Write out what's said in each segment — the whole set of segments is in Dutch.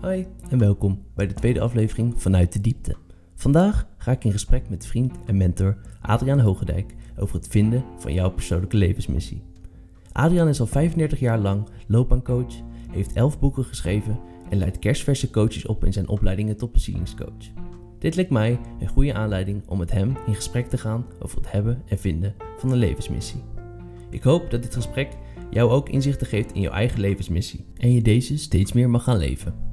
Hoi en welkom bij de tweede aflevering vanuit de diepte. Vandaag ga ik in gesprek met vriend en mentor Adriaan Hogendijk over het vinden van jouw persoonlijke levensmissie. Adriaan is al 35 jaar lang loopbaancoach, heeft 11 boeken geschreven en leidt kerstverse coaches op in zijn opleidingen tot bezieningscoach. Dit leek mij een goede aanleiding om met hem in gesprek te gaan over het hebben en vinden van een levensmissie. Ik hoop dat dit gesprek jou ook inzichten geeft in jouw eigen levensmissie en je deze steeds meer mag gaan leven.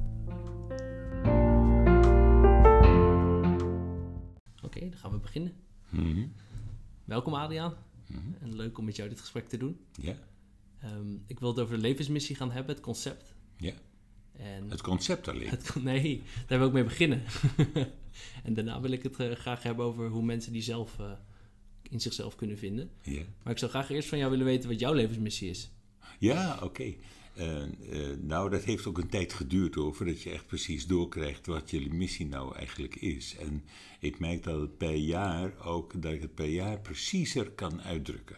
Mhm. Welkom Adriaan. Mhm. En leuk om met jou dit gesprek te doen. Ja, Ehm, ik wil het over de levensmissie gaan hebben, het concept. ja. En Het concept alleen. het, nee, daar wil ik mee beginnen. en daarna wil ik het eh, graag hebben over hoe mensen die zelf eh, in zichzelf kunnen vinden. Ja, Maar ik zou graag eerst van jou willen weten wat jouw levensmissie is. ja oké. Eh, eh, nou, dat heeft ook een tijd geduurd hoor, voordat je echt precies doorkrijgt wat je missie nou eigenlijk is. En ik merk dat het per jaar ook, dat ik het per jaar preciezer kan uitdrukken.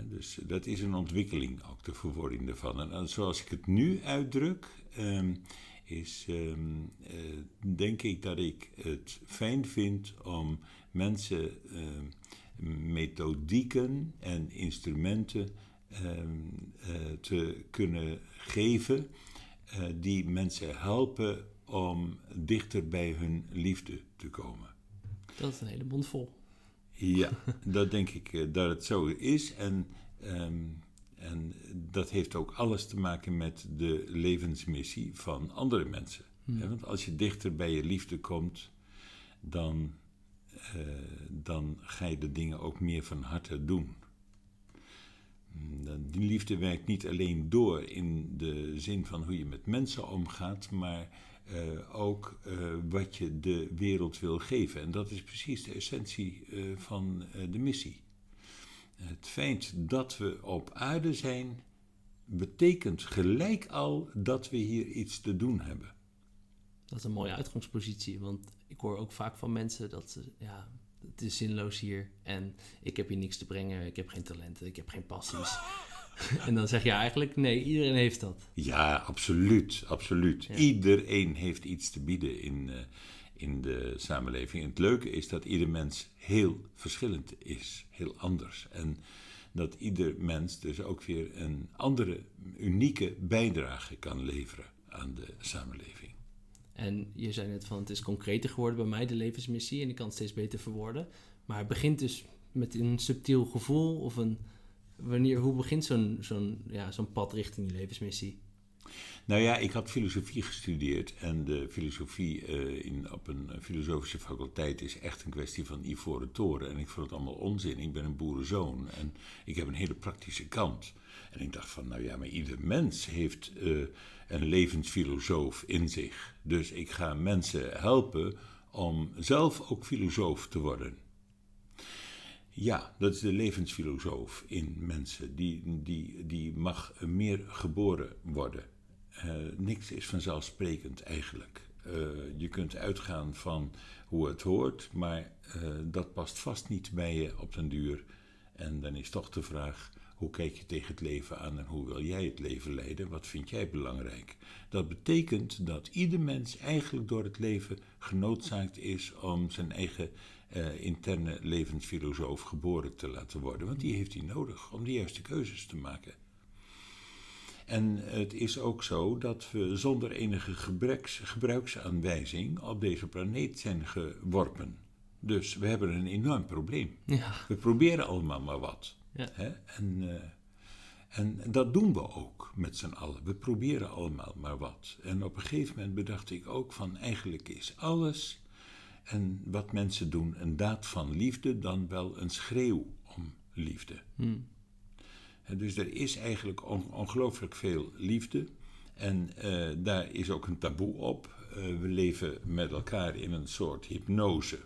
Dus dat is een ontwikkeling, ook de verwoording daarvan. En zoals ik het nu uitdruk, ehm, is ehm, eh, denk ik dat ik het fijn vind om mensen ehm, methodieken en instrumenten te kunnen geven eh, die mensen helpen om dichter bij hun liefde te komen. Dat is een hele mond vol. Ja, dat denk ik eh, dat het zo is. En, ehm, en dat heeft ook alles te maken met de levensmissie van andere mensen. Hè, Want als je dichter bij je liefde komt, dan, eh, dan ga je de dingen ook meer van harte doen. Mm, Die liefde werkt niet alleen door in de zin van hoe je met mensen omgaat, maar eh, ook eh, wat je de wereld wil geven. En dat is precies de essentie eh, van de missie. Het feit dat we op aarde zijn, betekent gelijk al dat we hier iets te doen hebben. Dat is een mooie uitgangspositie, want ik hoor ook vaak van mensen dat ze, ja, het is zinloos hier en ik heb hier niks te brengen, ik heb geen talenten, ik heb geen passies. en dan zeg je eigenlijk, nee, iedereen heeft dat. Ja, absoluut, absoluut. Ja. Iedereen heeft iets te bieden in, eh, in de samenleving. En het leuke is dat ieder mens heel verschillend is, heel anders. En dat ieder mens dus ook weer een andere, unieke bijdrage kan leveren aan de samenleving. En je zei net van, het is concreter geworden bij mij, de levensmissie, en ik kan het steeds beter verwoorden. Maar het begint dus met een subtiel gevoel of een... Wanneer, hoe begint zo'n zo'n ja, zo'n pad richting die levensmissie? Nou ja, ik had filosofie gestudeerd en de filosofie eh, in, op een filosofische faculteit is echt een kwestie van ivoren toren. En ik vond het allemaal onzin. Ik ben een boerenzoon en ik heb een hele praktische kant. En ik dacht van, nou ja, maar ieder mens heeft eh, een levensfilosoof in zich. Dus ik ga mensen helpen om zelf ook filosoof te worden. Ja, dat is de levensfilosoof in mensen. Die, die, die mag meer geboren worden. Eh, niks is vanzelfsprekend eigenlijk. Eh, je kunt uitgaan van hoe het hoort, maar eh, dat past vast niet bij je op den duur. En dan is toch de vraag: hoe kijk je tegen het leven aan en hoe wil jij het leven leiden? Wat vind jij belangrijk? Dat betekent dat ieder mens eigenlijk door het leven genoodzaakt is om zijn eigen interne levensfilosoof geboren te laten worden. Want die heeft hij nodig om de juiste keuzes te maken. En het is ook zo dat we zonder enige gebruiksaanwijzing op deze planeet zijn geworpen. Dus we hebben een enorm probleem. Ja, We proberen allemaal maar wat. Ja. Hè? En, eh, en dat doen we ook met z'n allen. We proberen allemaal maar wat. En op een gegeven moment bedacht ik ook van eigenlijk is alles en wat mensen doen een daad van liefde dan wel een schreeuw om liefde. Hm. En dus er is eigenlijk on- ongelooflijk veel liefde. En eh, daar is ook een taboe op. Eh, we leven met elkaar in een soort hypnose.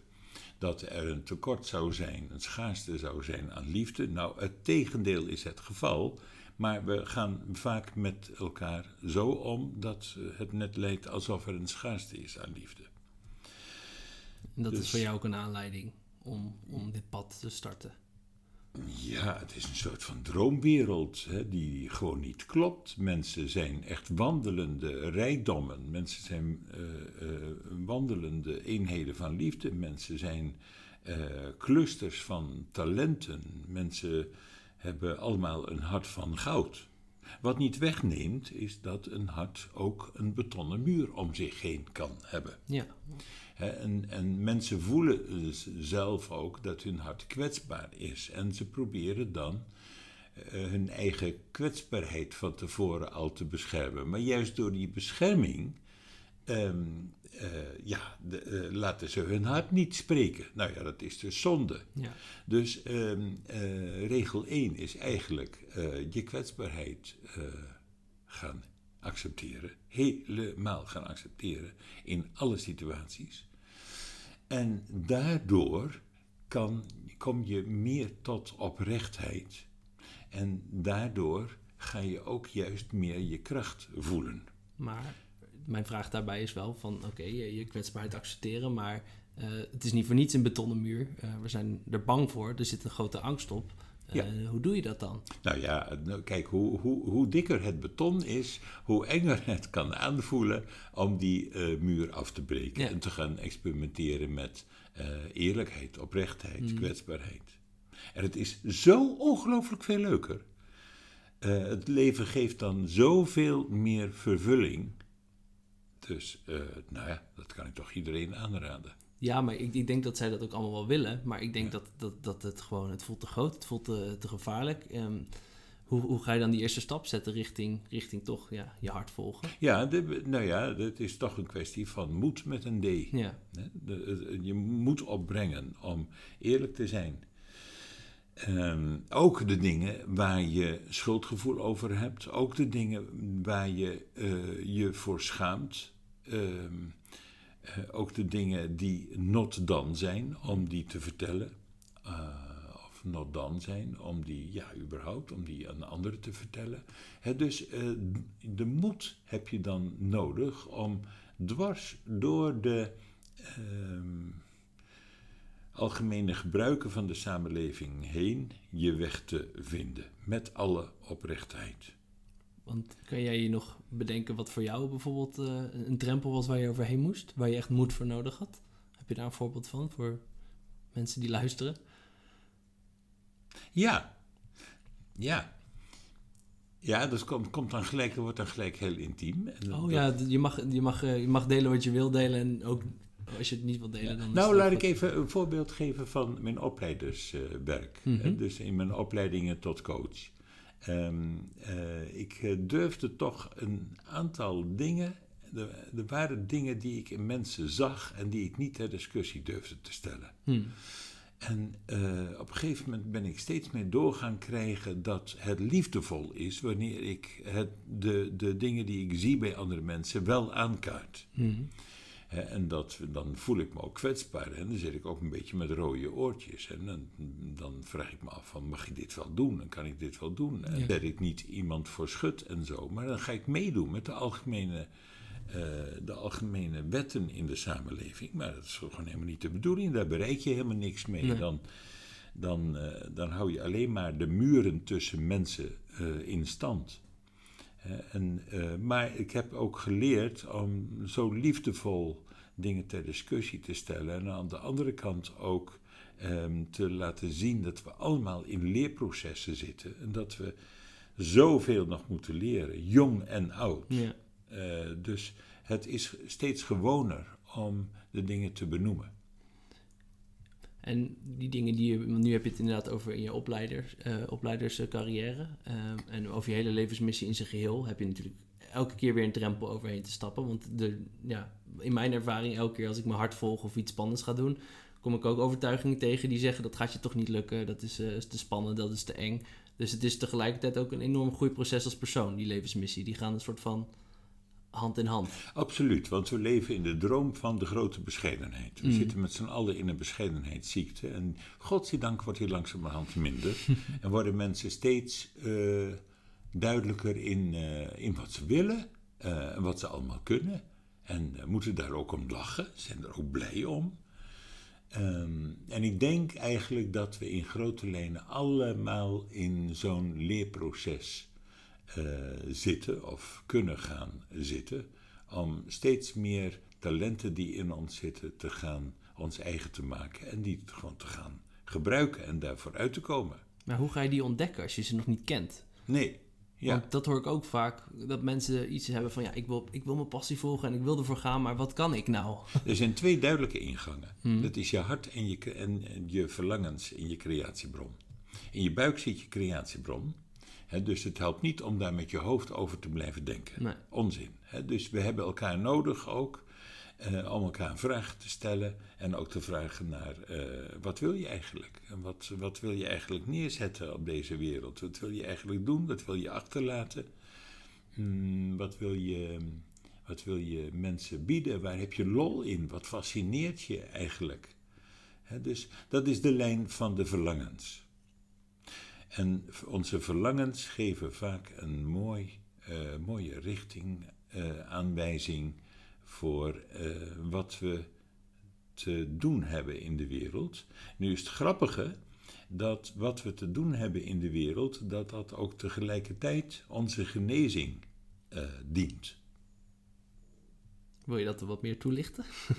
Dat er een tekort zou zijn, een schaarste zou zijn aan liefde. Nou, het tegendeel is het geval. Maar we gaan vaak met elkaar zo om dat het net lijkt alsof er een schaarste is aan liefde. en dat is Dus- voor jou ook een aanleiding om, om dit pad te starten. Ja, het is een soort van droomwereld hè, die gewoon niet klopt. Mensen zijn echt wandelende rijkdommen. Mensen zijn uh, uh, wandelende eenheden van liefde. Mensen zijn uh, clusters van talenten. Mensen hebben allemaal een hart van goud. Wat niet wegneemt, is dat een hart ook een betonnen muur om zich heen kan hebben. Ja. En, en mensen voelen dus zelf ook dat hun hart kwetsbaar is. En ze proberen dan uh, hun eigen kwetsbaarheid van tevoren al te beschermen. Maar juist door die bescherming um, uh, ja, de, uh, laten ze hun hart niet spreken. Nou ja, dat is dus zonde. Ja. Dus um, regel 1 is eigenlijk je kwetsbaarheid gaan accepteren. Helemaal gaan accepteren in alle situaties. En daardoor kan, kom je meer tot oprechtheid. En daardoor ga je ook juist meer je kracht voelen. Maar mijn vraag daarbij is wel van oké, okay, je, je kwetsbaarheid accepteren, maar uh, het is niet voor niets een betonnen muur. Uh, we zijn er bang voor, er zit een grote angst op. Ja. Hoe doe je dat dan? Nou ja, kijk, hoe, hoe, hoe dikker het beton is, hoe enger het kan aanvoelen om die muur af te breken. Ja. En te gaan experimenteren met eerlijkheid, oprechtheid, mm. kwetsbaarheid. En het is zo ongelooflijk veel leuker. het leven geeft dan zoveel meer vervulling. Dus, uh, nou ja, dat kan ik toch iedereen aanraden. Ja, maar ik, ik denk dat zij dat ook allemaal wel willen. Maar ik denk ja. dat, dat, dat het gewoon, het voelt te groot, het voelt te, te gevaarlijk. Um, hoe, hoe ga je dan die eerste stap zetten richting, richting toch ja, je hart volgen? Ja, de, nou ja, het is toch een kwestie van moed met een D. Ja. Je moet opbrengen om eerlijk te zijn. Um, ook de dingen waar je schuldgevoel over hebt, ook de dingen waar je uh, je voor schaamt. Um, uh, ook de dingen die not dan zijn, om die te vertellen. Uh, of not dan zijn, om die, ja, überhaupt, om die aan anderen te vertellen. Dus de moed heb je dan nodig om dwars door de algemene gebruiken van de samenleving heen je weg te vinden. Met alle oprechtheid. Want kan jij je nog bedenken wat voor jou bijvoorbeeld uh, een drempel was waar je overheen moest? Waar je echt moed voor nodig had? Heb je daar een voorbeeld van voor mensen die luisteren? Ja. Ja. Ja, dus komt, komt dan gelijk, wordt dan gelijk heel intiem. En oh dat, ja, je mag, je, mag, je mag delen wat je wil delen en ook als je het niet wilt delen, dan. Nou, laat ik even een voorbeeld geven van mijn opleiderswerk. Mm -hmm. Dus in mijn opleidingen tot coach. Um, uh, ik durfde toch een aantal dingen. Er, er, waren dingen die ik in mensen zag en die ik niet ter discussie durfde te stellen. Hmm. En uh, op een gegeven moment ben ik steeds meer doorgaan krijgen dat het liefdevol is wanneer ik het, de, de dingen die ik zie bij andere mensen wel aankaart. Hmm. He, en dat, dan voel ik me ook kwetsbaar. En dan zit ik ook een beetje met rode oortjes. En dan, dan vraag ik me af van, mag ik dit wel doen? En kan ik dit wel doen? En ja. ben ik niet iemand voor schut en zo. Maar dan ga ik meedoen met de algemene, uh, de algemene wetten in de samenleving. Maar dat is gewoon helemaal niet de bedoeling. Daar bereik je helemaal niks mee. Nee. Dan, dan, uh, dan hou je alleen maar de muren tussen mensen uh, in stand. En, uh, maar ik heb ook geleerd om zo liefdevol dingen ter discussie te stellen. En aan de andere kant ook um, te laten zien dat we allemaal in leerprocessen zitten. En dat we zoveel nog moeten leren, jong en oud. Ja. Uh, dus het is steeds gewoner om de dingen te benoemen. En die dingen die je, want nu heb je het inderdaad over in je opleiders, uh, opleiderscarrière uh, en over je hele levensmissie in zijn geheel, heb je natuurlijk elke keer weer een drempel overheen te stappen. Want de, ja, in mijn ervaring, elke keer als ik mijn hart volg of iets spannends ga doen, kom ik ook overtuigingen tegen die zeggen dat gaat je toch niet lukken, dat is, uh, is te spannend, dat is te eng. Dus het is tegelijkertijd ook een enorm groeiproces als persoon, die levensmissie. Die gaan een soort van hand in hand. Absoluut, want we leven in de droom van de grote bescheidenheid. We mm. zitten met z'n allen in een bescheidenheidsziekte. En godzijdank wordt die langzamerhand minder. en worden mensen steeds uh, duidelijker in, uh, in wat ze willen en wat ze allemaal kunnen. En moeten daar ook om lachen, zijn er ook blij om. Ehm, en ik denk eigenlijk dat we in grote lijnen allemaal in zo'n leerproces eh, zitten of kunnen gaan zitten. Om steeds meer talenten die in ons zitten te gaan ons eigen te maken en die gewoon te gaan gebruiken en daarvoor uit te komen. Maar hoe ga je die ontdekken als je ze nog niet kent? Nee. Ja. Want dat hoor ik ook vaak, dat mensen iets hebben van ja, ik wil, ik wil mijn passie volgen en ik wil ervoor gaan, maar wat kan ik nou? Er zijn twee duidelijke ingangen. Hmm. Dat is je hart en je, en je verlangens in je creatiebron. In je buik zit je creatiebron. dus het helpt niet om daar met je hoofd over te blijven denken. Nee. Onzin. dus we hebben elkaar nodig ook uh, om elkaar een vraag te stellen en ook te vragen naar uh, wat wil je eigenlijk? En wat, wat wil je eigenlijk neerzetten op deze wereld? Wat wil je eigenlijk doen? Wat wil je achterlaten? Hmm, wat, wil je, wat wil je mensen bieden? Waar heb je lol in? Wat fascineert je eigenlijk? dus dat is de lijn van de verlangens. En onze verlangens geven vaak een mooi, uh, mooie richting, aanwijzing voor uh, wat we te doen hebben in de wereld. Nu is het grappige dat wat we te doen hebben in de wereld, dat dat ook tegelijkertijd onze genezing uh, dient. Wil je dat wat meer toelichten?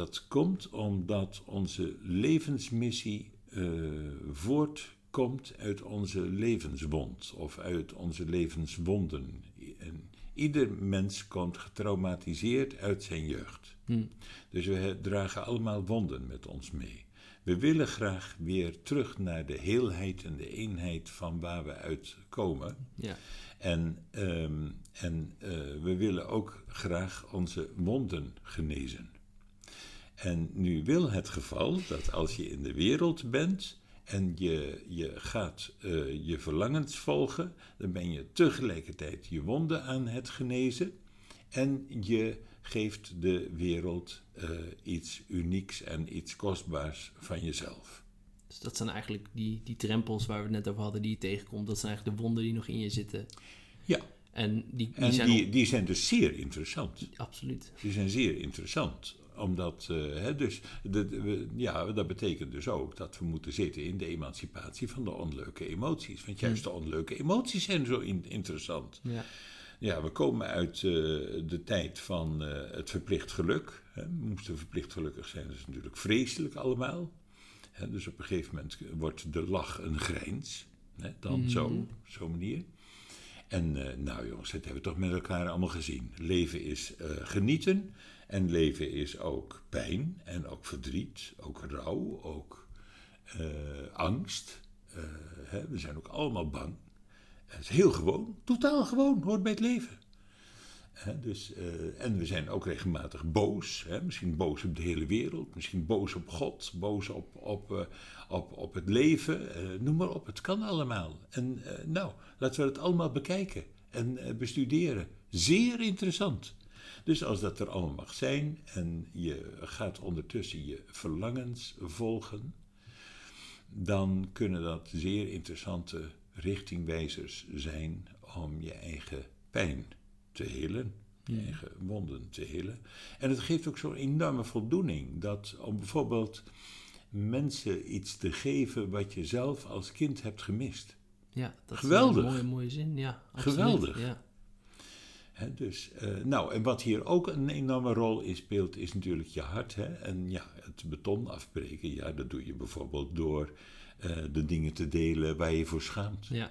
dat komt omdat onze levensmissie uh, voortkomt uit onze levenswond of uit onze levenswonden. En Ieder mens komt getraumatiseerd uit zijn jeugd. Hm. Dus we dragen allemaal wonden met ons mee. We willen graag weer terug naar de heelheid en de eenheid van waar we uitkomen. Ja. En, ehm, en uh, we willen ook graag onze wonden genezen. En nu wil het geval dat als je in de wereld bent, en je, je gaat uh, je verlangens volgen, dan ben je tegelijkertijd je wonden aan het genezen en je geeft de wereld uh, iets unieks en iets kostbaars van jezelf. Dus dat zijn eigenlijk die, die drempels waar we het net over hadden, die je tegenkomt. Dat zijn eigenlijk de wonden die nog in je zitten. Ja. En die, die, en zijn, die, die zijn dus zeer interessant. Absoluut. Die zijn zeer interessant omdat, uh, hè, dus, de, ja, dat betekent dus ook dat we moeten zitten in de emancipatie van de onleuke emoties. Want juist hmm. de onleuke emoties zijn zo in, interessant. Ja. Ja, we komen uit uh, de tijd van uh, het verplicht geluk. Hè. We moesten verplicht gelukkig zijn, dat is natuurlijk vreselijk allemaal. Hè, dus op een gegeven moment wordt de lach een grijns. Hè, dan mm. zo, zo'n manier. En uh, nou jongens, dat hebben we toch met elkaar allemaal gezien. Leven is genieten en leven is ook pijn en ook verdriet, ook rouw, ook uh, angst. Uh, hè, we zijn ook allemaal bang. Het is heel gewoon, totaal gewoon, hoort bij het leven. Dus, uh, en we zijn ook regelmatig boos. Hè, misschien boos op de hele wereld, misschien boos op God, boos op, op, op, op het leven. noem maar op, het kan allemaal. En nou, laten we het allemaal bekijken en bestuderen. Zeer interessant. Dus als dat er allemaal mag zijn en je gaat ondertussen je verlangens volgen, dan kunnen dat zeer interessante richtingwijzers zijn om je eigen pijn te helen, je eigen wonden te helen. En het geeft ook zo'n enorme voldoening dat om bijvoorbeeld mensen iets te geven wat je zelf als kind hebt gemist. Ja, dat Geweldig. is een mooie, mooie zin. Ja, absoluut. Geweldig. Ja dus, uh, nou, en wat hier ook een enorme rol in speelt, is natuurlijk je hart. Hè? En ja, het beton afbreken, ja, dat doe je bijvoorbeeld door uh, de dingen te delen waar je voor schaamt. Ja,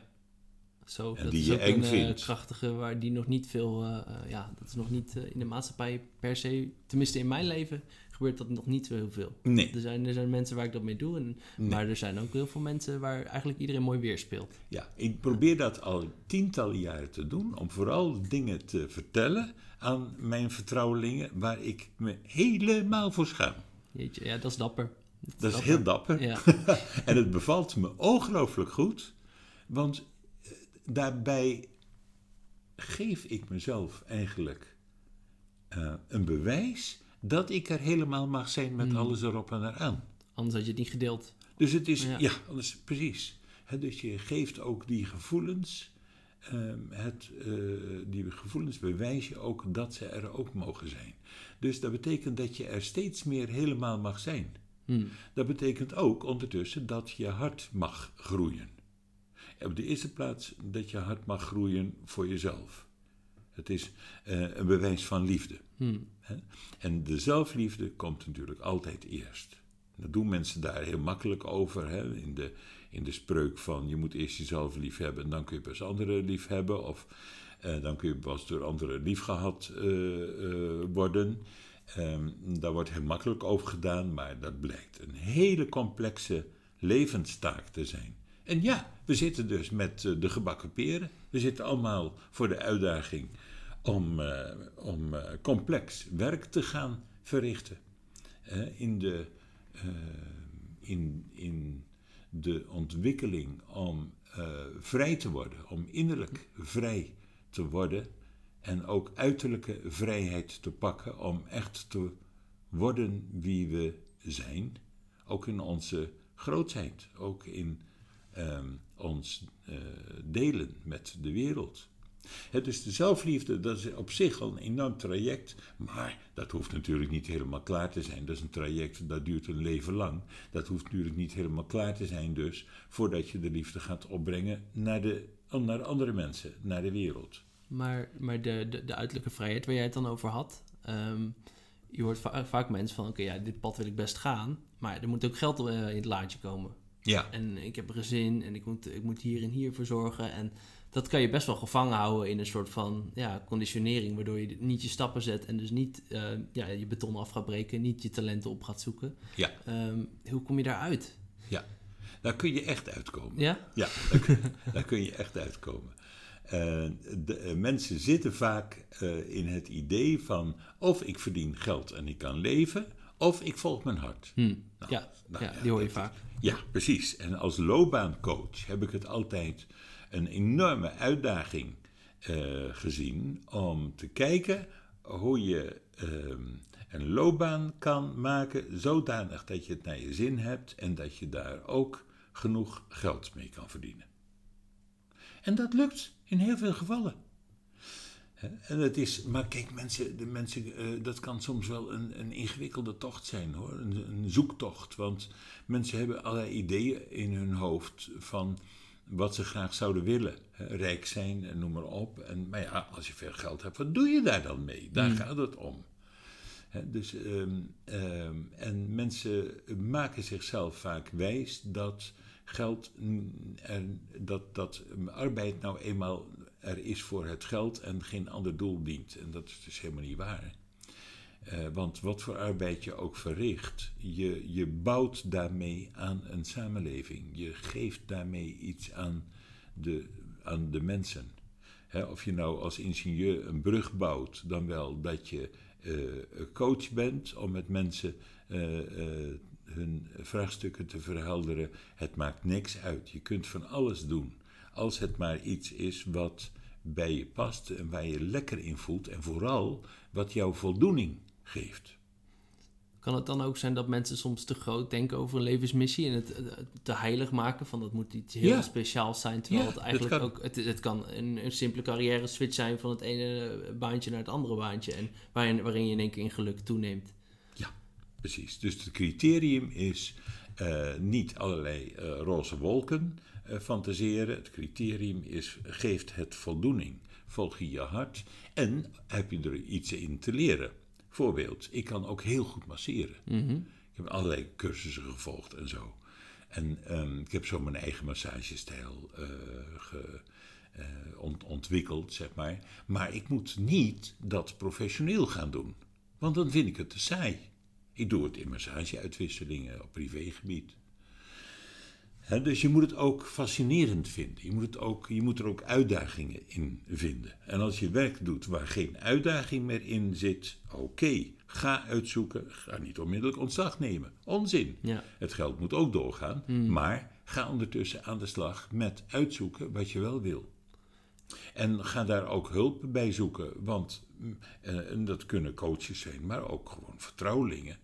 zo. En dat die is je ook eng een uh, vindt. krachtige, waar die nog niet veel, ja, dat is nog niet in de maatschappij per se, tenminste in mijn leven, gebeurt dat nog niet zo heel veel. Nee. Er zijn, er zijn mensen waar ik dat mee doe, en, Nee. maar er zijn ook heel veel mensen waar eigenlijk iedereen mooi weerspeelt. Ja, ik probeer dat al tientallen jaren te doen, om vooral dingen te vertellen aan mijn vertrouwelingen waar ik me helemaal voor schaam. Jeetje, ja, dat is dapper. Dat is heel dapper. Ja. en het bevalt me ongelooflijk goed, want eh, daarbij geef ik mezelf eigenlijk eh, een bewijs dat ik er helemaal mag zijn met Hmm. alles erop en eraan. Anders had je het niet gedeeld. Dus het is, ja, Ja. anders, precies. Dus je geeft ook die gevoelens ehm, het, eh, die gevoelens bewijs je ook dat ze er ook mogen zijn. Dus dat betekent dat je er steeds meer helemaal mag zijn. Hmm. Dat betekent ook ondertussen dat je hart mag groeien. Op de eerste plaats dat je hart mag groeien voor jezelf. Het is eh, een bewijs van liefde. Hmm. En de zelfliefde komt natuurlijk altijd eerst. Dat doen mensen daar heel makkelijk over. Hè? In, de, in de spreuk van je moet eerst jezelf lief hebben en dan kun je pas anderen lief hebben. Of eh, dan kun je pas door anderen lief gehad eh, eh, worden. Ehm, daar wordt heel makkelijk over gedaan, maar dat blijkt een hele complexe levenstaak te zijn. En ja, we zitten dus met eh, de gebakken peren. We zitten allemaal voor de uitdaging om, eh, om eh, complex werk te gaan verrichten. In, de, eh, in, in de ontwikkeling om vrij te worden, om innerlijk vrij te worden en ook uiterlijke vrijheid te pakken om echt te worden wie we zijn, ook in onze grootheid, ook in ehm, ons delen met de wereld. Het dus de zelfliefde, dat is op zich al een enorm traject, maar dat hoeft natuurlijk niet helemaal klaar te zijn. Dat is een traject dat duurt een leven lang. Dat hoeft natuurlijk niet helemaal klaar te zijn dus, voordat je de liefde gaat opbrengen naar, de, naar andere mensen, naar de wereld. Maar, maar de, de, de uiterlijke vrijheid waar jij het dan over had. ehm, je hoort va- vaak mensen van: oké, ja, dit pad wil ik best gaan. Maar er moet ook geld eh, in het laadje komen. Ja, En ik heb een gezin en ik moet, ik moet hier en hier voor zorgen. En dat kan je best wel gevangen houden in een soort van ja, conditionering. Waardoor je niet je stappen zet en dus niet eh, ja, je beton af gaat breken. Niet je talenten op gaat zoeken. ja, Ehm, hoe kom je daaruit? ja. Daar kun je echt uitkomen. Ja? Ja, daar kun, daar kun je echt uitkomen. Eh, de, eh, mensen zitten vaak in het idee van of ik verdien geld en ik kan leven, of ik volg mijn hart. Hm. Nou, ja, nou ja, ja, die hoor je vaak. Ja, precies. En als loopbaancoach heb ik het altijd een enorme uitdaging eh, gezien om te kijken hoe je ehm, een loopbaan kan maken zodanig dat je het naar je zin hebt en dat je daar ook genoeg geld mee kan verdienen. En dat lukt in heel veel gevallen. En het is, maar kijk, mensen, de mensen, eh, dat kan soms wel een, een ingewikkelde tocht zijn hoor. Een, een zoektocht. Want mensen hebben allerlei ideeën in hun hoofd van wat ze graag zouden willen. Hè, Rijk zijn en noem maar op. En, maar ja, als je veel geld hebt, wat doe je daar dan mee? Daar gaat het om. Hè, dus, ehm, ehm, en mensen maken zichzelf vaak wijs dat geld, er, dat, dat arbeid nou eenmaal er is voor het geld en geen ander doel dient. En dat is dus helemaal niet waar. Eh, want wat voor arbeid je ook verricht, je, je bouwt daarmee aan een samenleving. Je geeft daarmee iets aan de, aan de mensen. Of je nou als ingenieur een brug bouwt, dan wel dat je eh, coach bent om met mensen eh, hun vraagstukken te verhelderen. Het maakt niks uit. Je kunt van alles doen. Als het maar iets is wat bij je past en waar je lekker in voelt. En vooral wat jouw voldoening geeft. Kan het dan ook zijn dat mensen soms te groot denken over een levensmissie en het te heilig maken van dat moet iets heel Ja. speciaals zijn, terwijl Ja, het eigenlijk kan. ook het, het kan een, een simpele carrière switch zijn van het ene baantje naar het andere baantje en waarin, waarin je in één keer in geluk toeneemt. Ja, precies. Dus het criterium is eh, niet allerlei eh, roze wolken eh, fantaseren. Het criterium is, geeft het voldoening. Volg je je hart en heb je er iets in te leren. Voorbeeld, ik kan ook heel goed masseren. Ik heb allerlei cursussen gevolgd en zo. En ehm, ik heb zo mijn eigen massagestijl eh, ge, eh, ont- ontwikkeld, zeg maar. Maar ik moet niet dat professioneel gaan doen. Want dan vind ik het te saai. Ik doe het in massageuitwisselingen op privégebied. Dus je moet het ook fascinerend vinden. Je moet, het ook, je moet er ook uitdagingen in vinden. En als je werk doet waar geen uitdaging meer in zit, oké, ga uitzoeken. Ga niet onmiddellijk ontslag nemen. Onzin. Ja. Het geld moet ook doorgaan, maar ga ondertussen aan de slag met uitzoeken wat je wel wil. En ga daar ook hulp bij zoeken, want eh, en dat kunnen coaches zijn, maar ook gewoon vertrouwelingen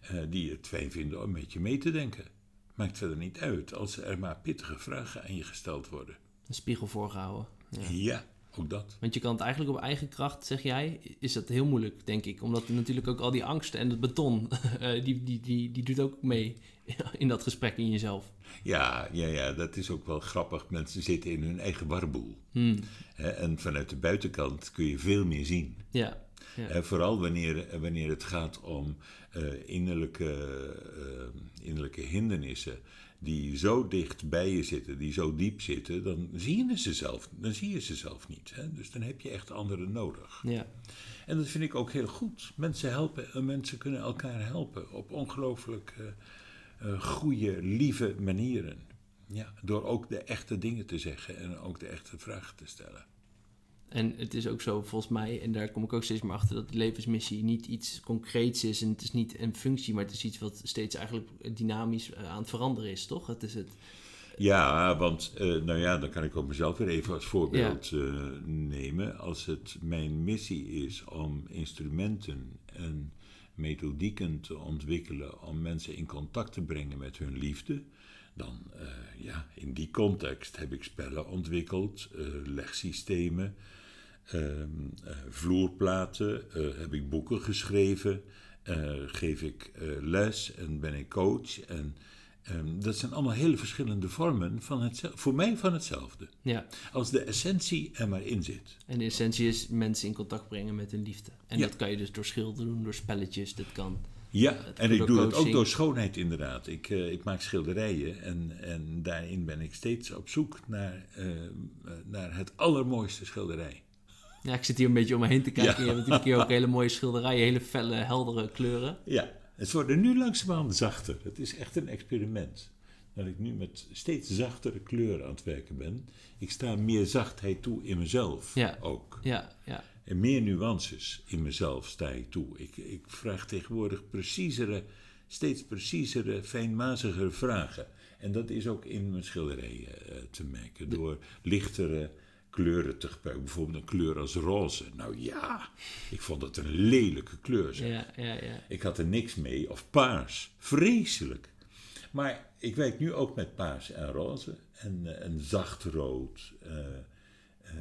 eh, die het fijn vinden om met je mee te denken. Maakt verder niet uit als er maar pittige vragen aan je gesteld worden. Een spiegel voorgehouden. Ja. ook dat. Want je kan het eigenlijk op eigen kracht, zeg jij, is dat heel moeilijk, denk ik. Omdat natuurlijk ook al die angsten en het beton, eh, die, die, die, die doet ook mee in dat gesprek in jezelf. Ja, ja, ja, dat is ook wel grappig. Mensen zitten in hun eigen warboel. Hmm. En vanuit de buitenkant kun je veel meer zien. Ja. ja. Vooral wanneer, wanneer het gaat om eh, innerlijke, eh, innerlijke hindernissen die zo dicht bij je zitten, die zo diep zitten, dan zie je ze zelf, dan zie je ze zelf niet. Hè? Dus dan heb je echt anderen nodig. Ja. En dat vind ik ook heel goed. Mensen, helpen, eh, mensen kunnen elkaar helpen op ongelooflijk eh, goede, lieve manieren. Ja, door ook de echte dingen te zeggen en ook de echte vragen te stellen. En het is ook zo, volgens mij, en daar kom ik ook steeds meer achter, dat de levensmissie niet iets concreets is en het is niet een functie, maar het is iets wat steeds eigenlijk dynamisch eh, aan het veranderen is, toch? Het is het. Ja, want eh, nou ja, dan kan ik ook mezelf weer even als voorbeeld eh, nemen. Als het mijn missie is om instrumenten en methodieken te ontwikkelen om mensen in contact te brengen met hun liefde, dan ja, in die context heb ik spellen ontwikkeld, legsystemen, vloerplaten, eh, heb ik boeken geschreven, eh, geef ik eh, les en ben ik coach. En ehm, dat zijn allemaal hele verschillende vormen van hetzelfde, voor mij van hetzelfde. Ja. Als de essentie er maar in zit. En de essentie is mensen in contact brengen met hun liefde. En Ja. dat kan je dus door schilderen doen, door spelletjes, dat kan. Ja, en ik doe dat ook door schoonheid inderdaad. Ik, eh, ik maak schilderijen en, en daarin ben ik steeds op zoek naar, eh, eh, naar het allermooiste schilderij. Ja, ik zit hier een beetje om me heen te kijken. Ja. Je hebt natuurlijk hier ook hele mooie schilderijen, hele felle, heldere kleuren. Ja, het worden nu langzaamaan zachter. Het is echt een experiment. Dat ik nu met steeds zachtere kleuren aan het werken ben. Ik sta meer zachtheid toe in mezelf Ja. ook. Ja, ja. En meer nuances in mezelf sta ik toe. Ik, ik vraag tegenwoordig preciezere, steeds preciezere, fijnmazigere vragen. En dat is ook in mijn schilderijen eh, te merken. Door lichtere kleuren te gebruiken. Bijvoorbeeld een kleur als roze. Nou ja, ik vond dat een lelijke kleur. zeg. Ja, ja, ja. Ik had er niks mee. Of paars. Vreselijk. Maar ik werk nu ook met paars en roze. En, eh, en zacht rood. eh, ehm,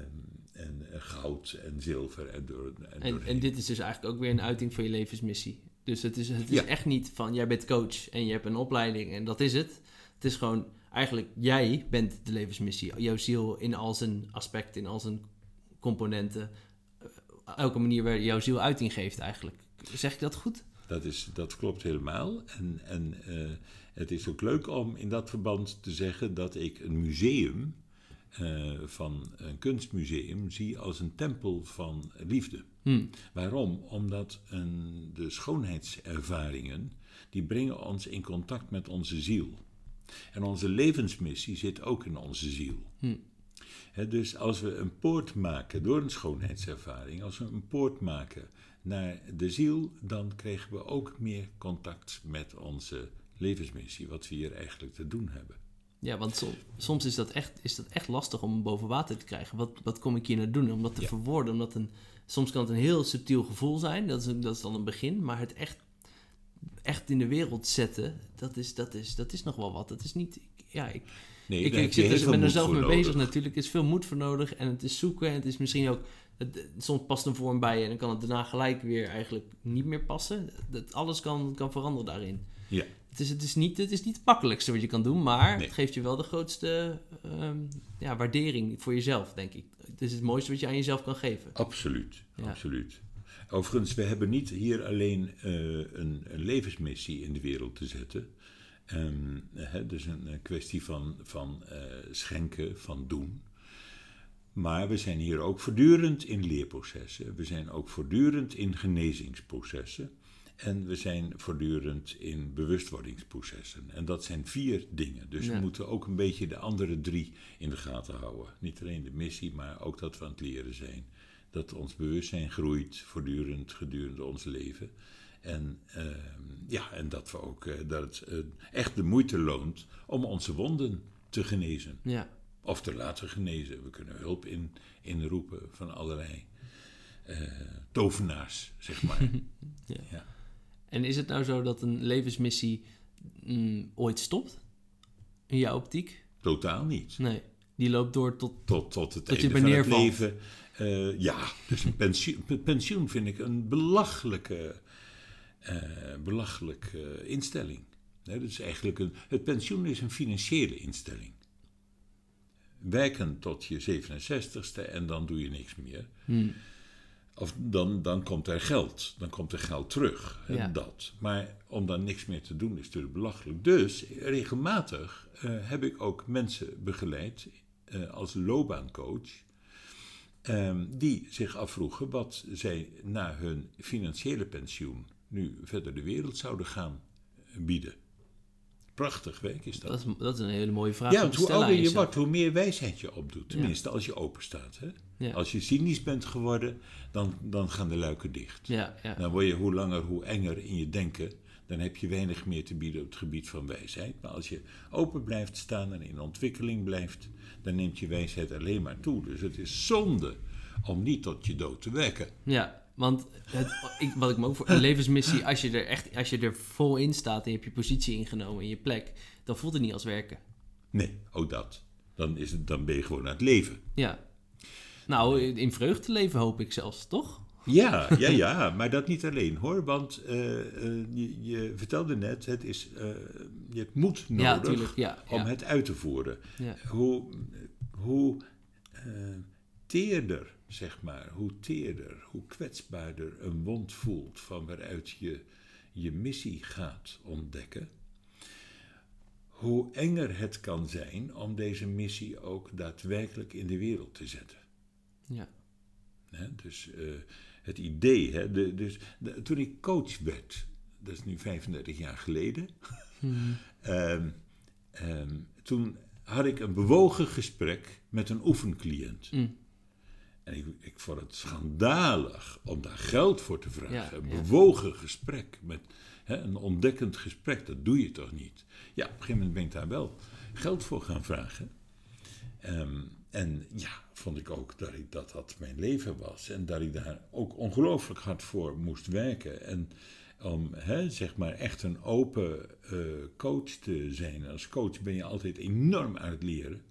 en eh, goud en zilver. En, door, en, En, dit is dus eigenlijk ook weer een uiting van je levensmissie. Dus het is, het is Ja. echt niet van jij bent coach en je hebt een opleiding en dat is het. Het is gewoon eigenlijk jij bent de levensmissie. Jouw ziel in al zijn aspecten, in al zijn componenten. Eh, Elke manier waar jouw ziel uiting geeft eigenlijk. Zeg ik dat goed? Dat, is, dat klopt helemaal. En, en eh, het is ook leuk om in dat verband te zeggen dat ik een museum, eh, van een kunstmuseum, zie als een tempel van liefde. Hm. Waarom? Omdat een, de schoonheidservaringen, die brengen ons in contact met onze ziel. En onze levensmissie zit ook in onze ziel. Hm. Dus als we een poort maken door een schoonheidservaring, als we een poort maken naar de ziel, dan krijgen we ook meer contact met onze levensmissie, wat we hier eigenlijk te doen hebben. Ja, want som- soms is dat, echt, is dat echt lastig om boven water te krijgen. Wat, wat kom ik hier naar doen? Om dat te Ja. verwoorden. Omdat een, soms kan het een heel subtiel gevoel zijn. Dat is, dat is dan een begin. Maar het echt, echt in de wereld zetten, dat is, dat, is, dat is nog wel wat. Dat is niet... ik- Ja, ik, Nee, ik, ik zit er, ben er zelf mee nodig. bezig natuurlijk. Er is veel moed voor nodig. En het is zoeken. En het is misschien ook... Het, soms past een vorm bij je en dan kan het daarna gelijk weer eigenlijk niet meer passen. Dat, alles kan, kan veranderen daarin. Ja, Het is, het, is niet, het is niet het makkelijkste wat je kan doen, maar Nee. het geeft je wel de grootste ehm, ja, waardering voor jezelf, denk ik. Het is het mooiste wat je aan jezelf kan geven. absoluut. Ja. absoluut. Overigens, we hebben niet hier alleen eh, een, een levensmissie in de wereld te zetten. Ehm, hè, dus een, een kwestie van, van eh, schenken, van doen. Maar we zijn hier ook voortdurend in leerprocessen. We zijn ook voortdurend in genezingsprocessen. En we zijn voortdurend in bewustwordingsprocessen. En dat zijn vier dingen. Dus Ja. we moeten ook een beetje de andere drie in de gaten houden. Niet alleen de missie, maar ook dat we aan het leren zijn. Dat ons bewustzijn groeit voortdurend gedurende ons leven. En, ehm, ja, en dat, we ook, eh, dat het eh, echt de moeite loont om onze wonden te genezen. Ja, Of te laten genezen. We kunnen hulp in, inroepen van allerlei eh, tovenaars, zeg maar. Ja. ja. En is het nou zo dat een levensmissie mm, ooit stopt? In jouw optiek? Totaal niet. Nee. Die loopt door tot... Tot, tot het Tot einde van het leven. Eh, ja, dus een pensioen, pe- pensioen vind ik een belachelijke, eh, belachelijke instelling. Nee, dat is eigenlijk een, het pensioen is een financiële instelling. Werken tot je 67ste en dan doe je niks meer. Hmm. Of dan, dan komt er geld. Dan komt er geld terug. hè, Ja. Dat. Maar om dan niks meer te doen is natuurlijk belachelijk. Dus regelmatig eh, heb ik ook mensen begeleid als loopbaancoach. Ehm, die zich afvroegen wat zij na hun financiële pensioen nu verder de wereld zouden gaan bieden. Prachtig werk is dat. Dat is, dat is een hele mooie vraag Ja, om want te hoe ouder je wordt, hoe meer wijsheid je opdoet. Tenminste, als je open staat. Hè? Ja. Als je cynisch bent geworden, dan, dan gaan de luiken dicht. Ja, ja. Dan word je hoe langer, hoe enger in je denken. Dan heb je weinig meer te bieden op het gebied van wijsheid. Maar als je open blijft staan en in ontwikkeling blijft, dan neemt je wijsheid alleen maar toe. Dus het is zonde om niet tot je dood te werken. Ja, want het, ik, wat ik me ook voor een levensmissie, als je er echt, als je er vol in staat en je hebt je positie ingenomen in je plek, dan voelt het niet als werken. Nee, ook dat. Dan, is het, dan ben je gewoon aan het leven. Ja. Nou, in vreugde leven hoop ik zelfs, toch? Ja, ja, ja, maar dat niet alleen hoor. Want eh, eh, je, je vertelde net, het is, eh, je hebt moed nodig Ja, ja, om ja. het uit te voeren. Hoe, hoe teerder, zeg maar, hoe teerder, hoe kwetsbaarder een wond voelt van waaruit je je missie gaat ontdekken, hoe enger het kan zijn om deze missie ook daadwerkelijk in de wereld te zetten. Ja. Dus het idee, hè, de, dus, de- toen ik coach werd, dat is nu 35 jaar geleden, ehm, ehm, toen had ik een bewogen gesprek met een oefencliënt. Mm. En ik, ik vond het schandalig om daar geld voor te vragen. Ja, een ja. bewogen gesprek, met, hè, een ontdekkend gesprek, dat doe je toch niet? Ja, op een gegeven moment ben ik daar wel geld voor gaan vragen. Ehm, en ja, vond ik ook dat, ik, dat dat mijn leven was. En dat ik daar ook ongelooflijk hard voor moest werken. En om hè, zeg maar echt een open eh, coach te zijn. Als coach ben je altijd enorm aan het leren.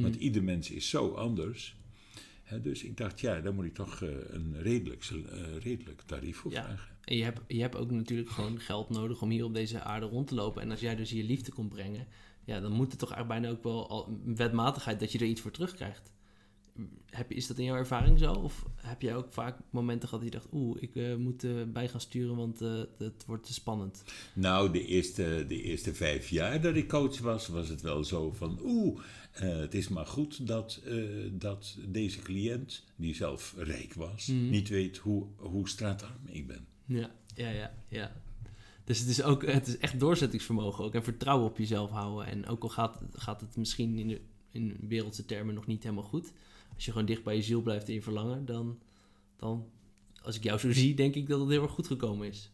Want ieder mens is zo anders. Hè, dus ik dacht, ja, daar moet ik toch eh, een redelijk, eh, redelijk tarief voor Ja. vragen. En je hebt, je hebt ook natuurlijk gewoon geld nodig om hier op deze aarde rond te lopen. En als jij dus je liefde komt brengen, ja, dan moet het toch eigenlijk bijna ook wel al wetmatigheid dat je er iets voor terugkrijgt. Heb is dat in jouw ervaring zo? Of heb jij ook vaak momenten gehad dat je dacht, oeh, ik eh, moet eh, bij gaan sturen, want eh, het wordt te spannend. Nou, de eerste, de eerste vijf jaar dat ik coach was, was het wel zo van... Oeh, eh, het is maar goed dat, dat deze cliënt, die zelf rijk was... niet weet hoe, hoe straatarm ik ben. Ja, ja, ja, ja. Dus het is ook het is echt doorzettingsvermogen ook en vertrouwen op jezelf houden. En ook al gaat, gaat het misschien in, de, in wereldse termen nog niet helemaal goed, als je gewoon dicht bij je ziel blijft en je verlangen, dan, dan, als ik jou zo zie, denk ik dat het heel erg goed gekomen is.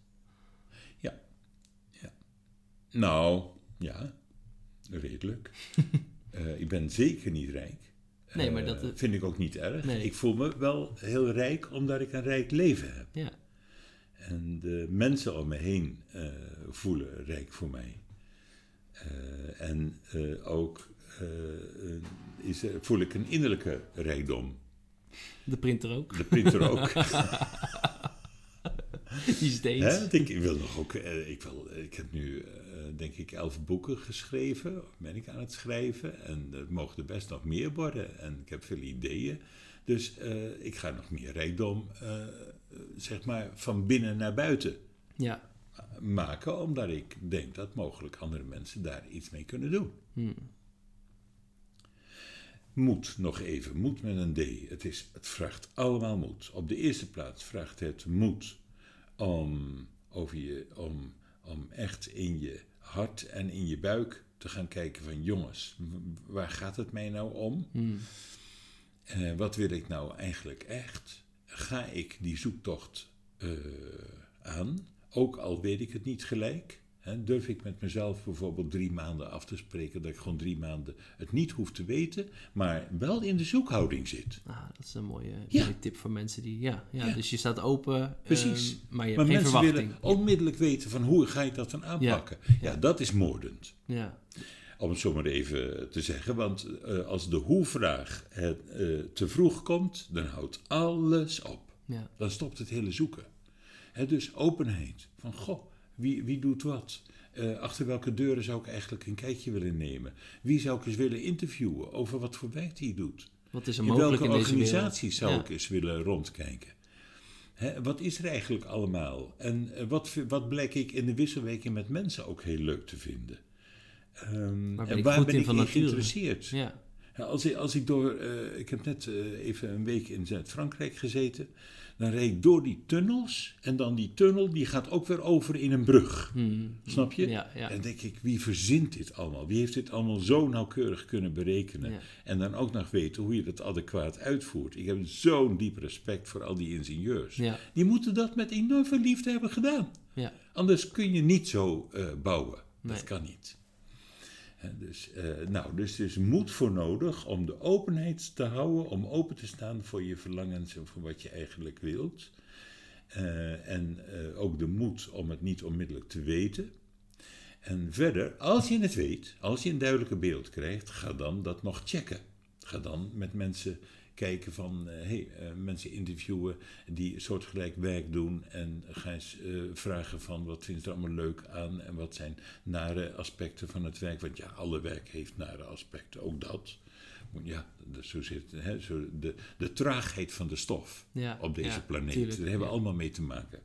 Ja. ja. Nou, ja, redelijk. Eh, ik ben zeker niet rijk. Nee, maar Eh, dat, eh, vind ik ook niet erg. Nee. Ik voel me wel heel rijk omdat ik een rijk leven heb. Ja, En de mensen om me heen eh, voelen rijk voor mij. Eh, en eh, ook is, voel ik een innerlijke rijkdom. de printer ook. De printer ook. Die steeds. Hè? Want Ik, wil nog ook. Ik, wil, ik heb nu, denk ik, elf boeken geschreven. Of ben ik aan het schrijven. En het mogen er best nog meer worden. En ik heb veel ideeën. Dus ik ga nog meer rijkdom, zeg maar, van binnen naar buiten Ja, maken, omdat ik denk dat mogelijk andere mensen daar iets mee kunnen doen. Moed, nog even. Moed met een D. Het, is, het vraagt allemaal moed. Op de eerste plaats vraagt het moed om, over je, om, om echt in je hart en in je buik te gaan kijken van jongens, waar gaat het mij nou om? Eh, wat wil ik nou eigenlijk echt? Ga ik die zoektocht eh, aan? Ook al weet ik het niet gelijk. Hè, durf ik met mezelf bijvoorbeeld drie maanden af te spreken dat ik gewoon drie maanden het niet hoef te weten, maar wel in de zoekhouding zit. ah, dat is een mooie, Ja. mooie tip voor mensen die, ja, ja, Ja. dus je staat open, Precies. ehm, maar je maar geen mensen verwachting. willen onmiddellijk weten van hoe ga ik dat dan aanpakken. Ja, dat is moordend. Ja, Om het zo maar even te zeggen. Want eh, als de hoe-vraag eh, te vroeg komt, dan houdt alles op. Ja. Dan stopt het hele zoeken. Hè, dus openheid. Van goh, wie, wie doet wat? Eh, achter welke deuren zou ik eigenlijk een kijkje willen nemen? Wie zou ik eens willen interviewen over wat voor werk hij doet? Wat is er In mogelijk welke in organisaties zou Ja. ik eens willen rondkijken? Hè, wat is er eigenlijk allemaal? En wat, wat blijk ik in de wisselwerking met mensen ook heel leuk te vinden? Ehm, Waar ben en ik waar goed ben in ik van in nature? geïnteresseerd? Ja. Ja, als, ik, als ik door, eh, ik heb net eh, even een week in Zuid-Frankrijk gezeten. Dan reed ik door die tunnels. En dan die tunnel, die gaat ook weer over in een brug. Hmm. Snap je? Ja, ja. En denk ik, wie verzint dit allemaal? Wie heeft dit allemaal zo nauwkeurig kunnen berekenen? Ja. En dan ook nog weten hoe je dat adequaat uitvoert. Ik heb zo'n diep respect voor al die ingenieurs. Die moeten dat met enorm veel liefde hebben gedaan. Ja. Anders kun je niet zo eh, bouwen. Nee. Dat kan niet. Dus, eh, nou, dus er is moed voor nodig om de openheid te houden, om open te staan voor je verlangens en voor wat je eigenlijk wilt. Eh, en eh, ook de moed om het niet onmiddellijk te weten. En verder, als je het weet, als je een duidelijke beeld krijgt, ga dan dat nog checken. Ga dan met mensen kijken van, eh, hey, eh, mensen interviewen die soortgelijk werk doen en ga eens eh, vragen van wat vinden ze er allemaal leuk aan en wat zijn nare aspecten van het werk. Want ja, alle werk heeft nare aspecten, ook dat. Ja, dus zo zit hè, zo de, de traagheid van de stof Ja, op deze ja, planeet. tuurlijk, Daar hebben we ja. allemaal mee te maken.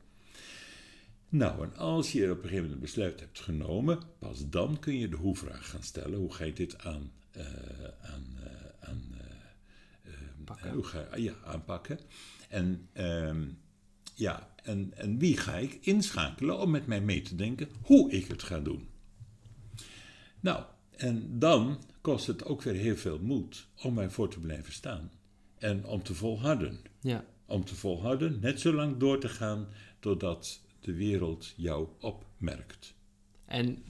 Nou, en als je op een gegeven moment een besluit hebt genomen, pas dan kun je de hoe-vraag gaan stellen. Hoe ga je dit aan, aan, aan hoe ga, je- ja, aanpakken? En, ehm, ja, en, en wie ga ik inschakelen om met mij mee te denken hoe ik het ga doen? Nou, en dan kost het ook weer heel veel moed om ervoor te blijven staan. En om te volharden. Ja. Om te volharden, net zo lang door te gaan totdat de wereld jou opmerkt. En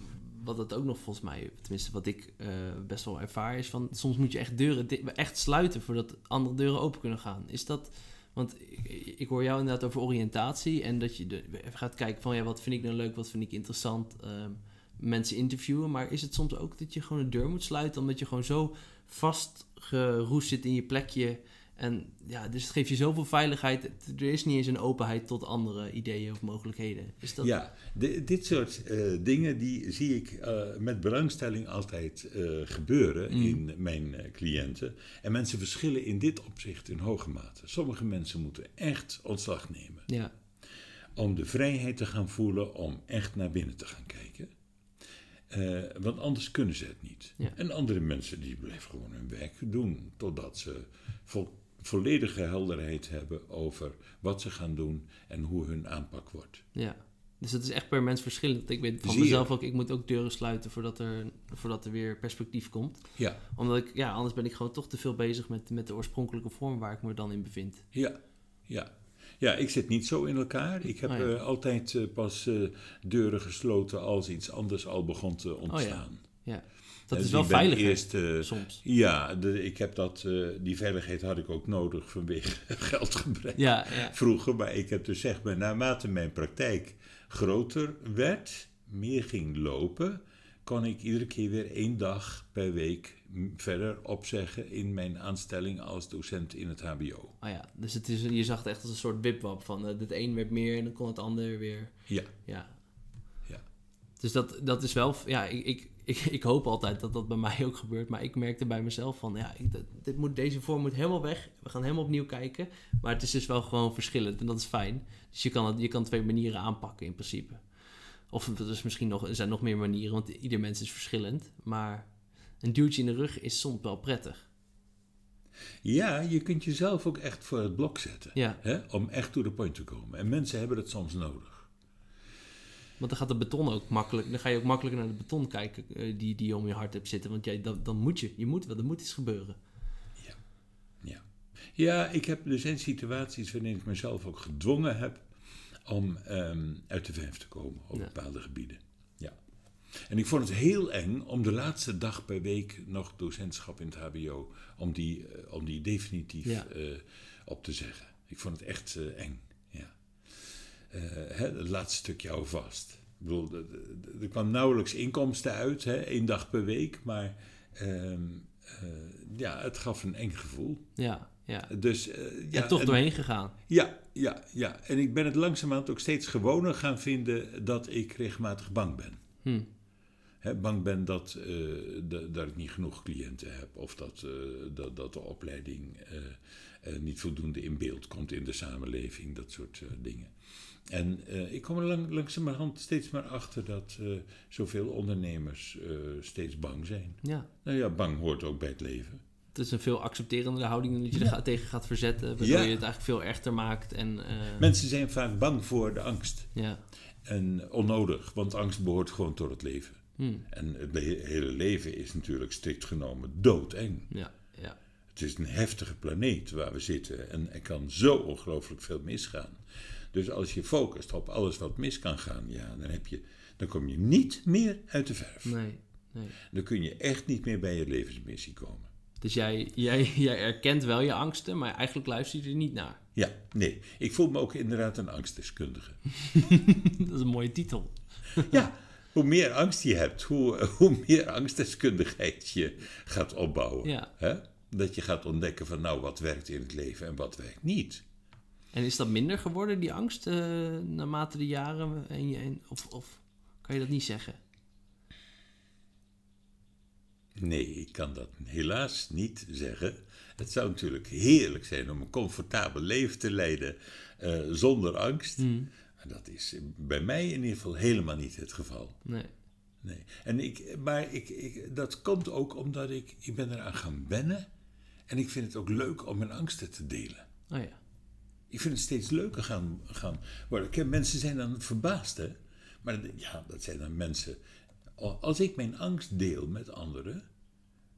wat het ook nog volgens mij, tenminste wat ik eh, best wel ervaar, is van soms moet je echt deuren echt sluiten voordat andere deuren open kunnen gaan. Is dat, want ik, ik hoor jou inderdaad over oriëntatie en dat je gaat kijken van ja, wat vind ik nou leuk, wat vind ik interessant, ehm, mensen interviewen. Maar is het soms ook dat je gewoon een deur moet sluiten omdat je gewoon zo vastgeroest zit in je plekje en ja, dus het geeft je zoveel veiligheid. Er is niet eens een openheid tot andere ideeën of mogelijkheden. Is dat... Ja, di- dit soort eh, dingen die zie ik eh, met belangstelling altijd eh, gebeuren Mm. in mijn cliënten. En mensen verschillen in dit opzicht in hoge mate. Sommige mensen moeten echt ontslag nemen. Ja. om de vrijheid te gaan voelen om echt naar binnen te gaan kijken. Want anders kunnen ze het niet. Ja. En andere mensen die blijven gewoon hun werk doen totdat ze vo- volledige helderheid hebben over wat ze gaan doen en hoe hun aanpak wordt. Ja. Dus het is echt per mens verschillend. Ik weet van mezelf ook, ik moet ook deuren sluiten voordat er, voordat er weer perspectief komt. Ja, Omdat ik, ja, anders ben ik gewoon toch te veel bezig met, met de oorspronkelijke vorm waar ik me dan in bevind. ja, ja. Ja, ik zit niet zo in elkaar. Ik heb Oh ja. eh, altijd eh, pas eh, deuren gesloten als iets anders al begon te ontstaan. Ja. Dat Dus is wel ik ben veilig Eerst, eh, soms. Ja, de, ik heb dat, eh, die veiligheid had ik ook nodig vanwege geldgebrek Ja, ja. vroeger. Maar ik heb dus zeg maar, naarmate mijn praktijk groter werd, meer ging lopen, kon ik iedere keer weer één dag per week verder opzeggen in mijn aanstelling als docent in het HBO. Oh ja. Dus het is, je zag het echt als een soort wipwap van eh, het een werd meer en dan kon het ander weer. Ja, Ja. ja. Dus dat, dat is wel, ja, ik, ik, ik, ik hoop altijd dat dat bij mij ook gebeurt. Maar ik merkte bij mezelf van, ja, ik, dit moet, deze vorm moet helemaal weg. We gaan helemaal opnieuw kijken. Maar het is dus wel gewoon verschillend en dat is fijn. Dus je kan, het, je kan twee manieren aanpakken in principe. Of er, is misschien nog, er zijn nog meer manieren, want ieder mens is verschillend. Maar een duwtje in de rug is soms wel prettig. Ja, je kunt jezelf ook echt voor het blok zetten. Ja. Hè, om echt to the point te komen. En mensen hebben dat soms nodig. Want dan gaat de beton ook makkelijk, dan ga je ook makkelijker naar de beton kijken eh, die, die je om je hart hebt zitten. Want jij, dan, dan moet je, je moet wel, er moet iets gebeuren. Ja. ja, ik heb, er zijn situaties waarin ik mezelf ook gedwongen heb om ehm, uit de verf te komen op Ja. bepaalde gebieden. Ja. En ik vond het heel eng om de laatste dag per week nog docentschap in het HBO, om die, eh, om die definitief Ja. eh, op te zeggen. Ik vond het echt eng. Ja. Hè, het laatste stukje hou vast. Bedoel, er- kwam nauwelijks inkomsten uit, hè, één dag per week. Maar ehm, eh, ja, het gaf een eng gevoel. Ja, ja. Dus, eh, ja, en toch en- doorheen gegaan. Ja, ja, ja. En ik ben het langzamerhand ook steeds gewoner gaan vinden dat ik regelmatig bang ben. Hm. Bang ben dat, eh, da- dat ik niet genoeg cliënten heb. Of dat, dat, dat de opleiding niet voldoende in beeld komt in de samenleving. Dat soort dingen. En eh, ik kom er lang, langzamerhand steeds maar achter dat eh, zoveel ondernemers eh, steeds bang zijn. Ja. Nou ja, bang hoort ook bij het leven. Het is een veel accepterende houding dan dat je er ga- tegen gaat verzetten. Waardoor Ja. je het eigenlijk veel echter maakt. En, Mensen zijn vaak bang voor de angst. ja. En onnodig, want angst behoort gewoon tot het leven. Hm. En het le- hele leven is natuurlijk strikt genomen doodeng. ja, ja. Het is een heftige planeet waar we zitten en er kan zo ongelooflijk veel misgaan. Dus als je focust op alles wat mis kan gaan, ja, dan, heb je, dan kom je niet meer uit de verf. Nee, nee. Dan kun je echt niet meer bij je levensmissie komen. Dus jij, jij, jij erkent wel je angsten, maar eigenlijk luister je er niet naar. Ja, nee. Ik voel me ook inderdaad een angstdeskundige. Dat is een mooie titel. Ja, hoe meer angst je hebt, hoe, hoe meer angstdeskundigheid je gaat opbouwen. Ja. Hè? Dat je gaat ontdekken van nou, wat werkt in het leven en wat werkt niet. En is dat minder geworden, die angst, eh, naarmate de jaren? En je, en, of, of kan je dat niet zeggen? Nee, ik kan dat helaas niet zeggen. Het zou natuurlijk heerlijk zijn om een comfortabel leven te leiden eh, zonder angst. Maar dat is bij mij in ieder geval helemaal niet het geval. Nee. Nee. En ik, maar ik, ik, dat komt ook omdat ik, ik ben eraan gaan wennen. En ik vind het ook leuk om mijn angsten te delen. Oh ja. Ik vind het steeds leuker gaan, gaan worden. Ken- Mensen zijn dan verbaasd, hè. Maar ja, dat zijn dan mensen... Als ik mijn angst deel met anderen...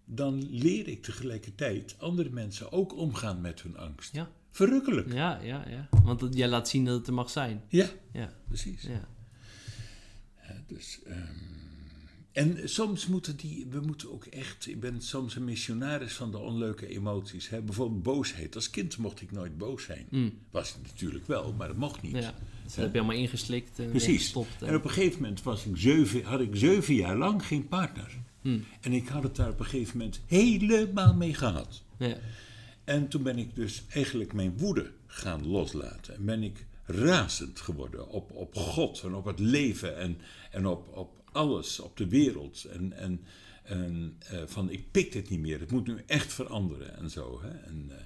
dan leer ik tegelijkertijd andere mensen ook omgaan met hun angst. Ja. Verrukkelijk. Ja, ja, ja. Want dat, jij laat zien dat het er mag zijn. Ja, Ja, precies. ja. Ja, dus, ehm, en soms moeten die, we moeten ook echt, ik ben soms een missionaris van de onleuke emoties. Hè? Bijvoorbeeld boosheid. Als kind mocht ik nooit boos zijn. Was het natuurlijk wel, maar dat mocht niet. ja. Dus dat heb je allemaal ingeslikt en Precies. weggestopt. En op een gegeven moment was ik zeven, had ik zeven jaar lang geen partner. Hm. En ik had het daar op een gegeven moment helemaal mee gehad. Ja. En toen ben ik dus eigenlijk mijn woede gaan loslaten. En ben ik razend geworden op, op God en op het leven en, en op, op alles, op de wereld. En, en, en eh, van ik pik dit niet meer, het moet nu echt veranderen en zo. Hè? En, eh,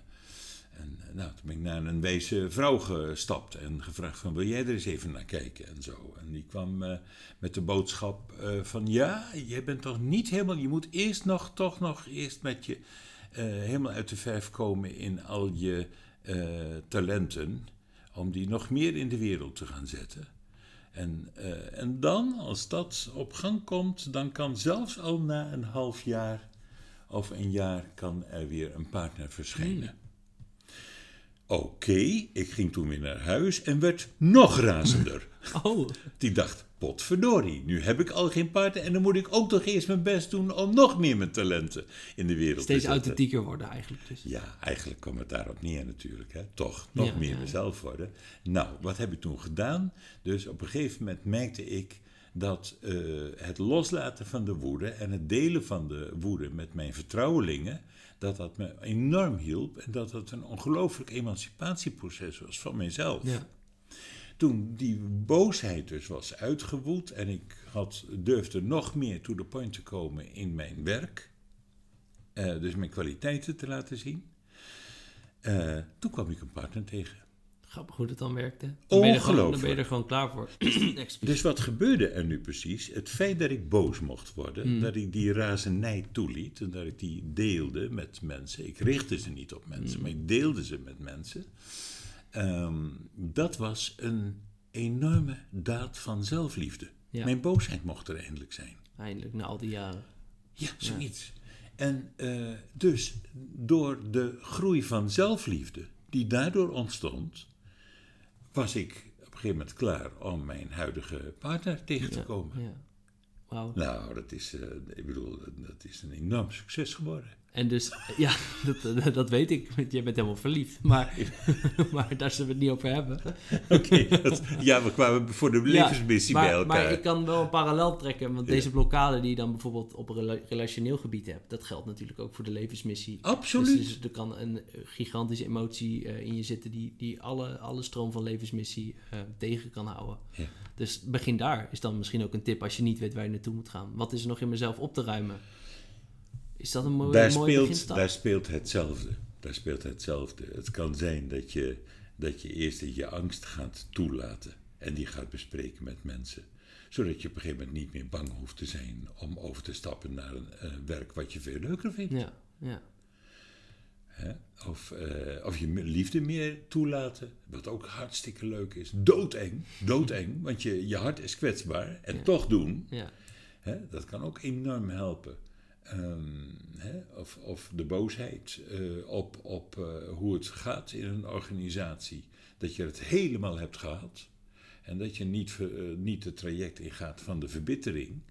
en eh, nou, toen ben ik naar een wijze vrouw gestapt en gevraagd van wil jij er eens even naar kijken en zo. En die kwam met de boodschap van ja, jij bent toch niet helemaal, je moet eerst nog, toch nog eerst met je helemaal uit de verf komen in al je talenten, om die nog meer in de wereld te gaan zetten. En, eh, en dan, als dat op gang komt, dan kan zelfs al na een half jaar of een jaar kan er weer een partner verschijnen. Oké, ik ging toen weer naar huis en werd nog razender. Oh, Die dacht, potverdorie, nu heb ik al geen partner en dan moet ik ook toch eerst mijn best doen om nog meer mijn talenten in de wereld steeds te zetten. authentieker worden eigenlijk. Dus. Ja, eigenlijk kwam het daarop neer natuurlijk. Hè? Toch, nog Ja, meer ja. mezelf worden. Nou, wat heb ik toen gedaan? Dus op een gegeven moment merkte ik dat eh, het loslaten van de woede en het delen van de woede met mijn vertrouwelingen, dat dat me enorm hielp en dat dat een ongelooflijk emancipatieproces was van mezelf. Ja. Toen die boosheid dus was uitgewoed en ik had, durfde nog meer to the point te komen in mijn werk, eh, dus mijn kwaliteiten te laten zien, eh, toen kwam ik een partner tegen. Grappig hoe dat dan werkte. Dan ben je er gewoon, dan Ongelooflijk. ben je er gewoon klaar voor. Dus wat gebeurde er nu precies? Het feit dat ik boos mocht worden, dat ik die razernij toeliet en dat ik die deelde met mensen. Ik richtte ze niet op mensen, maar ik deelde ze met mensen. Ehm, dat was een enorme daad van zelfliefde. Ja. Mijn boosheid mocht er eindelijk zijn. Eindelijk, na al die jaren. Ja, zoiets. En eh, dus door de groei van zelfliefde die daardoor ontstond, was ik op een gegeven moment klaar om mijn huidige partner tegen te komen. Ja. Nou, dat is, eh, ik bedoel, dat is een enorm succes geworden. En dus, ja, dat, dat weet ik. want Jij bent helemaal verliefd. Maar, maar daar zullen we het niet over hebben. Oké, ja, we kwamen voor de levensmissie maar, bij elkaar. Maar ik kan wel een parallel trekken. Want Ja. deze blokkade die je dan bijvoorbeeld op een rela- relationeel gebied hebt... dat geldt natuurlijk ook voor de levensmissie. Absoluut. Dus, dus er kan een gigantische emotie eh, in je zitten... die, die alle, alle stroom van levensmissie eh, tegen kan houden. Ja. Dus begin daar is dan misschien ook een tip... als je niet weet waar je naartoe moet gaan. Wat is er nog in mezelf op te ruimen? Is dat een mooie, daar, mooie speelt, beginstap? daar speelt hetzelfde. Daar speelt hetzelfde. Het kan zijn dat je, dat je eerst je angst gaat toelaten en die gaat bespreken met mensen. Zodat je op een gegeven moment niet meer bang hoeft te zijn om over te stappen naar een eh, werk wat je veel leuker vindt. Ja, ja. Hè? Of, eh, of je liefde meer toelaten, wat ook hartstikke leuk is. Doodeng, doodeng, want je, je hart is kwetsbaar en Ja. toch doen. ja. Hè, dat kan ook enorm helpen. Ehm, hè, of, of de boosheid eh, op, op eh, hoe het gaat in een organisatie. Dat je het helemaal hebt gehad. En dat je niet, eh, niet het traject ingaat van de verbittering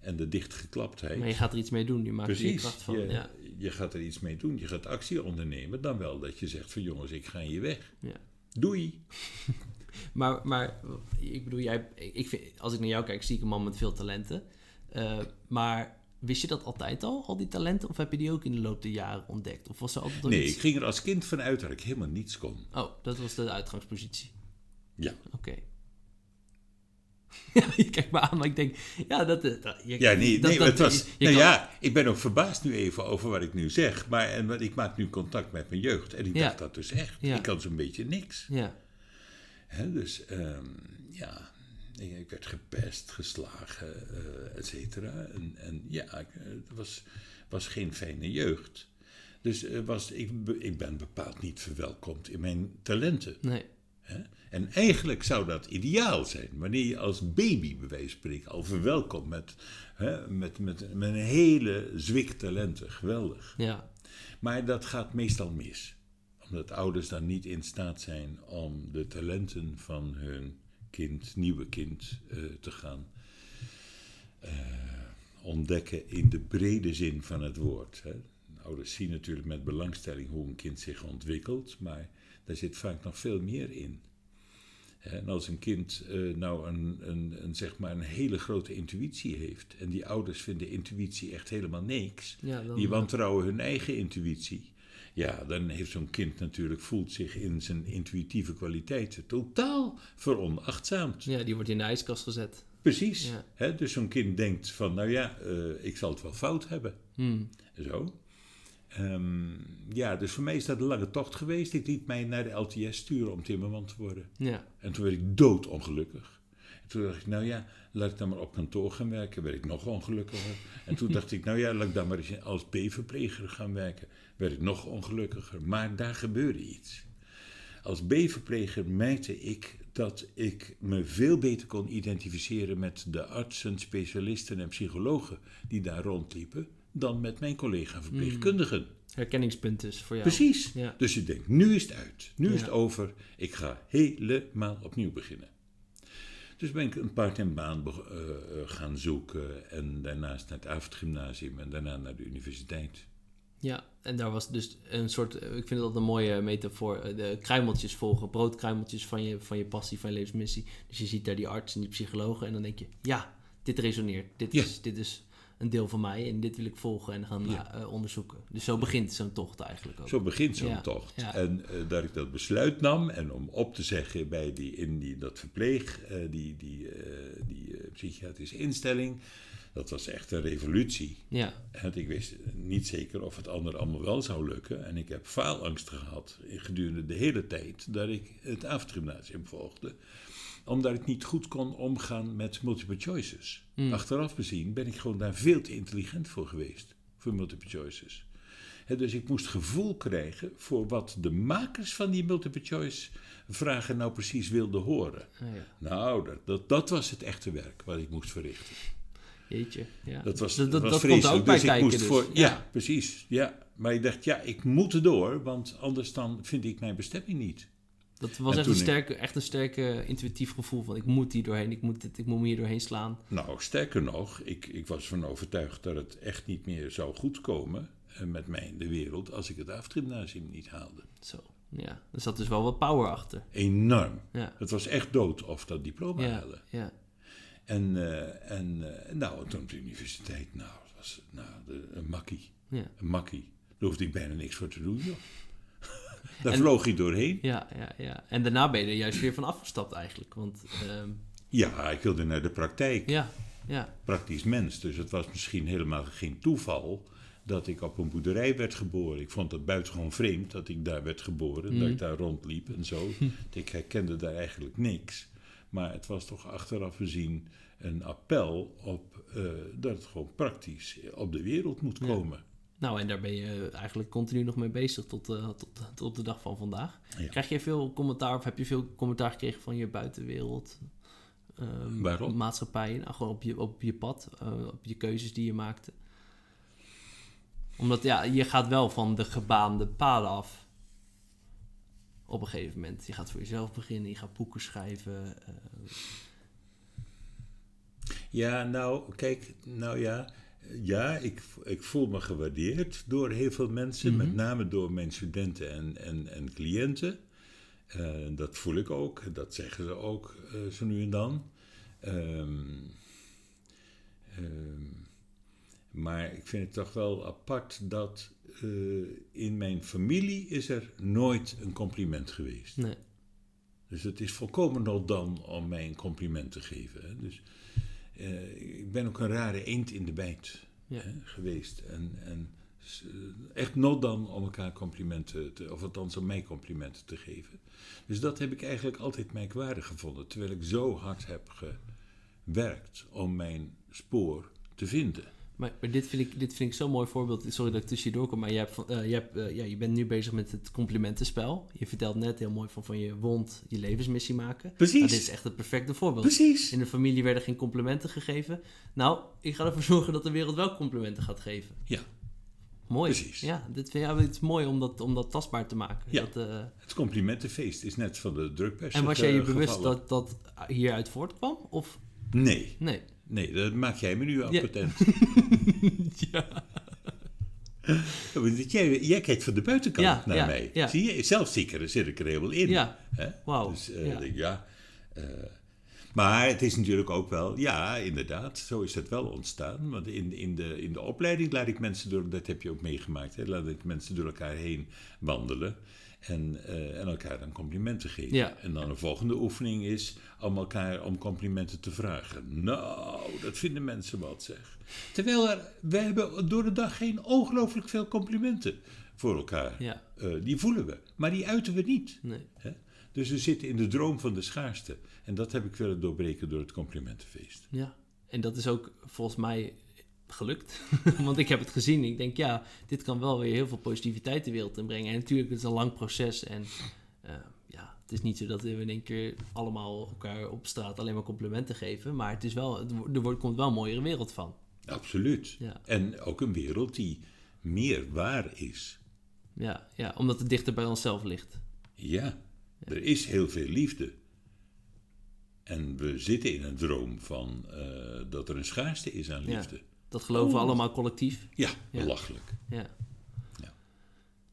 en de dichtgeklaptheid. Maar je gaat er iets mee doen. Je maakt er je kracht van. je, Ja. je gaat er iets mee doen. Je gaat actie ondernemen. Dan wel dat je zegt van jongens, ik ga hier weg. Ja. Doei. Maar, maar ik bedoel, jij, ik vind, als ik naar jou kijk, zie ik een man met veel talenten. Maar wist je dat altijd al, al die talenten? Of heb je die ook in de loop der jaren ontdekt? Of was er altijd al Nee, iets? ik ging er als kind vanuit dat ik helemaal niets kon. Oh, dat was de uitgangspositie. Ja. Oké. Ja, je kijkt me aan, maar ik denk, ja, dat... dat je, Ja, nee, dat- nee dat- het was, je- je nou kan- ja, ik ben ook verbaasd nu even over wat ik nu zeg. Maar en, wat- ik maak nu contact met mijn jeugd. En ik Ja. dacht dat dus echt. Ja. Ik kan zo'n beetje niks. Ja, Hè, dus ehm, ja, ik, ik werd gepest, geslagen, eh et cetera. En, en ja, eh, het was, was geen fijne jeugd. Dus eh, was, ik, ik ben bepaald niet verwelkomd in mijn talenten. nee. Hè? En eigenlijk zou dat ideaal zijn, wanneer je als baby, bij wijze van spreken, al verwelkomt met, hè, met, met, met een hele zwik talenten. Geweldig. Ja, Maar dat gaat meestal mis. Omdat ouders dan niet in staat zijn om de talenten van hun kind, nieuwe kind, eh, te gaan eh, ontdekken in de brede zin van het woord. Hè. Ouders zien natuurlijk met belangstelling hoe een kind zich ontwikkelt, maar daar zit vaak nog veel meer in. En als een kind eh, nou een, een, een, zeg maar een hele grote intuïtie heeft en die ouders vinden intuïtie echt helemaal niks, ja dan, die wantrouwen hun eigen intuïtie. Ja, dan heeft zo'n kind natuurlijk, voelt zich in zijn intuïtieve kwaliteiten totaal veronachtzaamd. ja, die wordt in de ijskast gezet. Precies. Ja. Hè, dus zo'n kind denkt van, nou ja, eh, ik zal het wel fout hebben. Hmm. Zo. Ehm, ja, dus voor mij is dat een lange tocht geweest. Ik liet mij naar de LTS sturen om timmerman te worden. Ja, En toen werd ik doodongelukkig. En toen dacht ik, nou ja, laat ik dan maar op kantoor gaan werken. Werd ik nog ongelukkiger. En toen dacht ik, nou ja, laat ik dan maar eens als B-verpleger gaan werken. Werd ik nog ongelukkiger. Maar daar gebeurde iets. Als B-verpleger merkte ik dat ik me veel beter kon identificeren met de artsen, specialisten en psychologen die daar rondliepen, dan met mijn collega-verpleegkundigen. herkenningspunt dus voor jou. Precies. Ja. Dus je denkt, nu is het uit. Nu is het over. Ik ga helemaal opnieuw beginnen. Dus ben ik een part-time baan eh, gaan zoeken. En daarnaast naar het avondgymnasium en daarna naar de universiteit. Ja, en daar was dus een soort, eh, ik vind dat een mooie metafoor, eh, de kruimeltjes volgen, broodkruimeltjes van je, van je passie, van je levensmissie. Dus je ziet daar die arts en die psychologen en dan denk je, ja, dit resoneert, dit, Ja. is, dit is een deel van mij en dit wil ik volgen en gaan Ja. eh, onderzoeken. Dus zo begint zo'n tocht eigenlijk ook. Zo begint zo'n Ja, tocht. En dat ik dat besluit nam en om op te zeggen bij die, in die, dat verpleeg, eh, die, die, die psychiatrische instelling. Dat was echt een revolutie. Ja, ik wist niet zeker of het anderen allemaal wel zou lukken. En ik heb faalangst gehad gedurende de hele tijd dat ik het avondgymnasium volgde. Omdat ik niet goed kon omgaan met multiple choices. Mm. Achteraf bezien ben ik gewoon daar veel te intelligent voor geweest. Voor multiple choices. Dus ik moest gevoel krijgen voor wat de makers van die multiple choice vragen nou precies wilden horen. Ah, ja. Nou, dat, dat, dat was het echte werk wat ik moest verrichten. Jeetje. Ja. Dat was, dat, dat, was dat komt ook bij dus ik kijken. moest dus. voor, ja, precies. Ja. Maar ik dacht, ja, ik moet erdoor, want anders dan vind ik mijn bestemming niet. Dat was En echt een, ik- sterke, echt een sterke intuïtief gevoel van ik moet hier doorheen, ik moet, dit, ik moet me hier doorheen slaan. Nou, sterker nog, ik, ik was ervan overtuigd dat het echt niet meer zou goedkomen. eh, met mij in de wereld als ik het afgymnasium niet haalde. Zo, ja. Er zat dus wel wat power achter. Enorm. Ja, Het was echt dood of dat diploma ja, halen. ja. En, eh, en eh, nou, toen op de universiteit, nou, dat was nou, de, een makkie. ja. Een makkie. Daar hoefde ik bijna niks voor te doen, joh. Daar En- vloog hij doorheen. Ja, ja, ja. En daarna ben je er juist weer van afgestapt eigenlijk. Want ehm, Ja, ik wilde naar de praktijk. ja, ja, Praktisch mens. Dus het was misschien helemaal geen toeval dat ik op een boerderij werd geboren. Ik vond het buitengewoon vreemd dat ik daar werd geboren. Dat ik daar rondliep en zo. Ik herkende daar eigenlijk niks. Maar het was toch achteraf gezien een appel op eh, dat het gewoon praktisch op de wereld moet komen. Nou, en daar ben je eigenlijk continu nog mee bezig tot, eh, tot, tot op de dag van vandaag. Ja. Krijg je veel commentaar of heb je veel commentaar gekregen van je buitenwereld? ehm, Waarom? Maatschappij, nou, gewoon op je, op je pad, eh, op je keuzes die je maakte. Omdat ja, je gaat wel van de gebaande paden af. Op een gegeven moment. Je gaat voor jezelf beginnen, je gaat boeken schrijven. eh, Ja, nou, kijk, nou ja. Ja, ik, ik voel me gewaardeerd door heel veel mensen, met name door mijn studenten en, en, en cliënten. Eh, dat voel ik ook, dat zeggen ze ook eh, zo nu en dan. Ehm, ehm, maar ik vind het toch wel apart dat eh, in mijn familie is er nooit een compliment geweest. nee. Dus het is volkomen not dan om mij een compliment te geven. Hè. Dus eh, ik ben ook een rare eend in de bijt Ja. hè, geweest. En, en eh, echt not dan om elkaar complimenten, te, of althans om mij complimenten te geven. Dus dat heb ik eigenlijk altijd merkwaardig gevonden. Terwijl ik zo hard heb gewerkt om mijn spoor te vinden. Maar, maar dit, vind ik, dit vind ik zo'n mooi voorbeeld. Sorry dat ik tussen je doorkom, maar je, hebt, eh, je, hebt, eh, ja, je bent nu bezig met het complimentenspel. Je vertelt net heel mooi van, van je wond je levensmissie maken. Precies. Nou, dit is echt het perfecte voorbeeld. Precies. In de familie werden geen complimenten gegeven. Nou, ik ga ervoor zorgen dat de wereld wel complimenten gaat geven. Ja, Mooi. Precies. Ja, dit vind ja, het is mooi om dat, om dat tastbaar te maken. Ja. Dat, eh, het complimentenfeest is net van de drukpers. en was jij je bewust dat dat hieruit voortkwam? Of Nee, nee? Nee, dat maak jij me nu aan Ja. patent. ja. Want Jij, jij kijkt van de buitenkant Ja, naar ja, mij. ja. Zie je? Zelf zit ik er, zit ik er helemaal in. Ja. Dus eh, ja. eh, maar het is natuurlijk ook wel, ja, inderdaad, zo is het wel ontstaan. Want in, in, de, in de opleiding laat ik mensen door, dat heb je ook meegemaakt, hè, laat ik mensen door elkaar heen wandelen. En, eh, en elkaar dan complimenten geven. Ja. En dan een volgende oefening is om elkaar om complimenten te vragen. Nou, dat vinden mensen wat zeg. Terwijl er, we hebben door de dag geen ongelooflijk veel complimenten voor elkaar. Ja. Eh, die voelen we, maar die uiten we niet. Nee. Hè? Dus we zitten in de droom van de schaarste. En dat heb ik willen doorbreken door het complimentenfeest. Ja, en dat is ook volgens mij gelukt. Want ik heb het gezien. Ik denk, ja, dit kan wel weer heel veel positiviteit de wereld inbrengen. En natuurlijk, het is een lang proces. En eh, ja, het is niet zo dat we in één keer allemaal elkaar op straat alleen maar complimenten geven. Maar het is wel, er wordt, komt wel een mooiere wereld van. Absoluut. Ja. En ook een wereld die meer waar is. Ja, ja, omdat het dichter bij onszelf ligt. Ja, er is heel veel liefde. En we zitten in een droom van eh, dat er een schaarste is aan Ja. Dat geloven we Oh. allemaal collectief. Ja, belachelijk. Ja. Ja.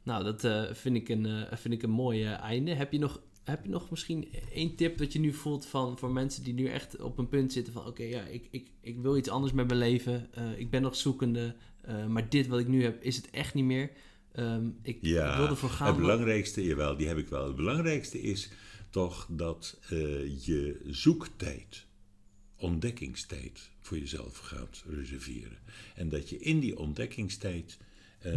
Nou, dat eh, vind, ik een, eh, vind ik een mooi eh, einde. Heb je, nog, heb je nog misschien één tip dat je nu voelt van, voor mensen die nu echt op een punt zitten van... Oké, ja, ik, ik, ik wil iets anders met mijn leven. ik ben nog zoekende. maar dit wat ik nu heb, is het echt niet meer. Ehm, ik Ja, wil ervoor gaan. het belangrijkste, jawel, die heb ik wel. Het belangrijkste is toch dat je zoektijd, ontdekkingstijd voor jezelf gaat reserveren. En dat je in die ontdekkingstijd eh,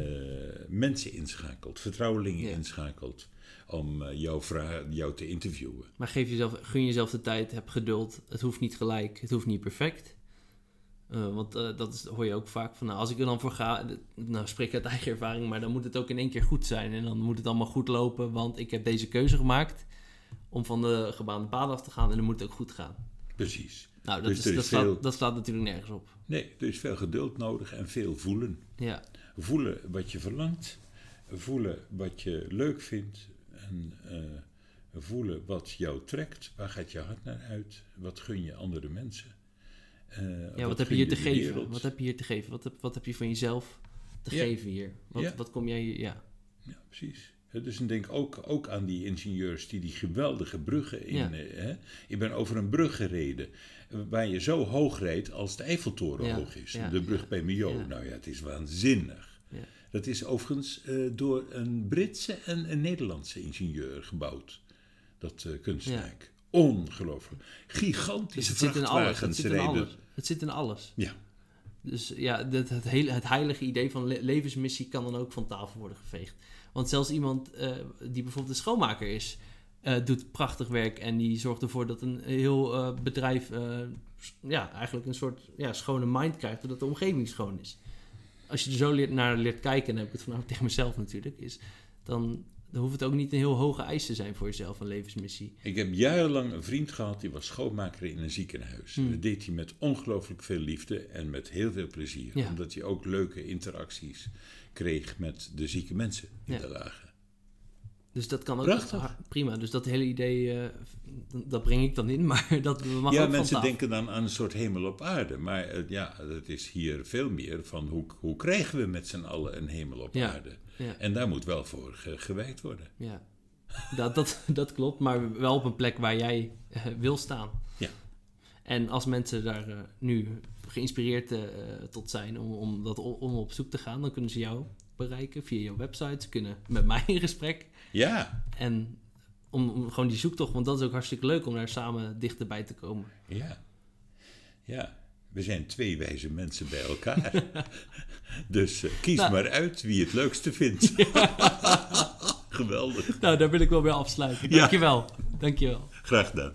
mensen inschakelt, vertrouwelingen Ja. inschakelt, om eh, jouw vraag, jou te interviewen. Maar geef jezelf, gun jezelf de tijd, heb geduld. Het hoeft niet gelijk, het hoeft niet perfect. Eh, want dat is, hoor je ook vaak van, nou, als ik er dan voor ga, nou spreek ik uit eigen ervaring, maar dan moet het ook in één keer goed zijn. En dan moet het allemaal goed lopen, want ik heb deze keuze gemaakt om van de gebaande paden af te gaan en dan moet het ook goed gaan. Precies. Nou, dat, Dus is, is dat, slaat, dat slaat natuurlijk nergens op. Nee, er is veel geduld nodig en veel voelen. Ja, Voelen wat je verlangt, voelen wat je leuk vindt en eh, voelen wat jou trekt. Waar gaat je hart naar uit? Wat gun je andere mensen? Eh, ja wat, heb je hier te geven? Wat heb je hier te geven? Wat heb, wat heb je van jezelf? te Ja. geven hier? Wat, Ja. wat kom jij... Ja, Ja, precies. Dus ik denk ook, ook aan die ingenieurs die die geweldige bruggen in... Ja. eh, Hè? Ik ben over een brug gereden waar je zo hoog reed als de Eiffeltoren Ja, hoog is. ja, de brug bij Millau. Nou ja, het is waanzinnig. Ja. Dat is overigens eh, door een Britse en een Nederlandse ingenieur gebouwd. Dat eh, kunstwerk. Ongelooflijk. Gigantische dus het zit in alles. Het zit in alles. Het zit in alles. Ja, Dus ja, het, het, hele, het heilige idee van le- levensmissie kan dan ook van tafel worden geveegd. Want zelfs iemand eh, die bijvoorbeeld een schoonmaker is, eh, doet prachtig werk en die zorgt ervoor dat een heel eh, bedrijf eh, ja, eigenlijk een soort ja, schone mind krijgt, doordat de omgeving schoon is. Als je er zo leert, naar leert kijken, en heb ik het vanavond tegen mezelf natuurlijk, is, dan, dan hoeft het ook niet een heel hoge eis te zijn voor jezelf, een levensmissie. Ik heb jarenlang een vriend gehad die was schoonmaker in een ziekenhuis. Hmm. Dat deed hij met ongelooflijk veel liefde en met heel veel plezier. Ja. Omdat hij ook leuke interacties kreeg met de zieke mensen Ja. daar lagen. Dus dat kan ook Prachtig. prima. Dus dat hele idee, eh, dat breng ik dan in, maar dat mag ja, ook mensen denken dan aan een soort hemel op aarde. Maar eh, ja, het is hier veel meer van hoe, hoe krijgen we met z'n allen een hemel op Ja. aarde. Ja. En daar moet wel voor ge- gewerkt worden. Ja, dat, dat, dat klopt, maar wel op een plek waar jij eh, wil staan. Ja. En als mensen daar nu geïnspireerd eh, tot zijn om, om, dat, om op zoek te gaan, dan kunnen ze jou bereiken via jouw website. Ze kunnen met mij in gesprek. Ja, En om, om gewoon die zoektocht, want dat is ook hartstikke leuk om daar samen dichterbij te komen. ja, ja. We zijn twee wijze mensen bij elkaar. dus eh, kies Nou. maar uit wie het leukste vindt. Geweldig. Nou, daar wil ik wel bij afsluiten. Ja. Dankjewel. Dankjewel. Graag gedaan.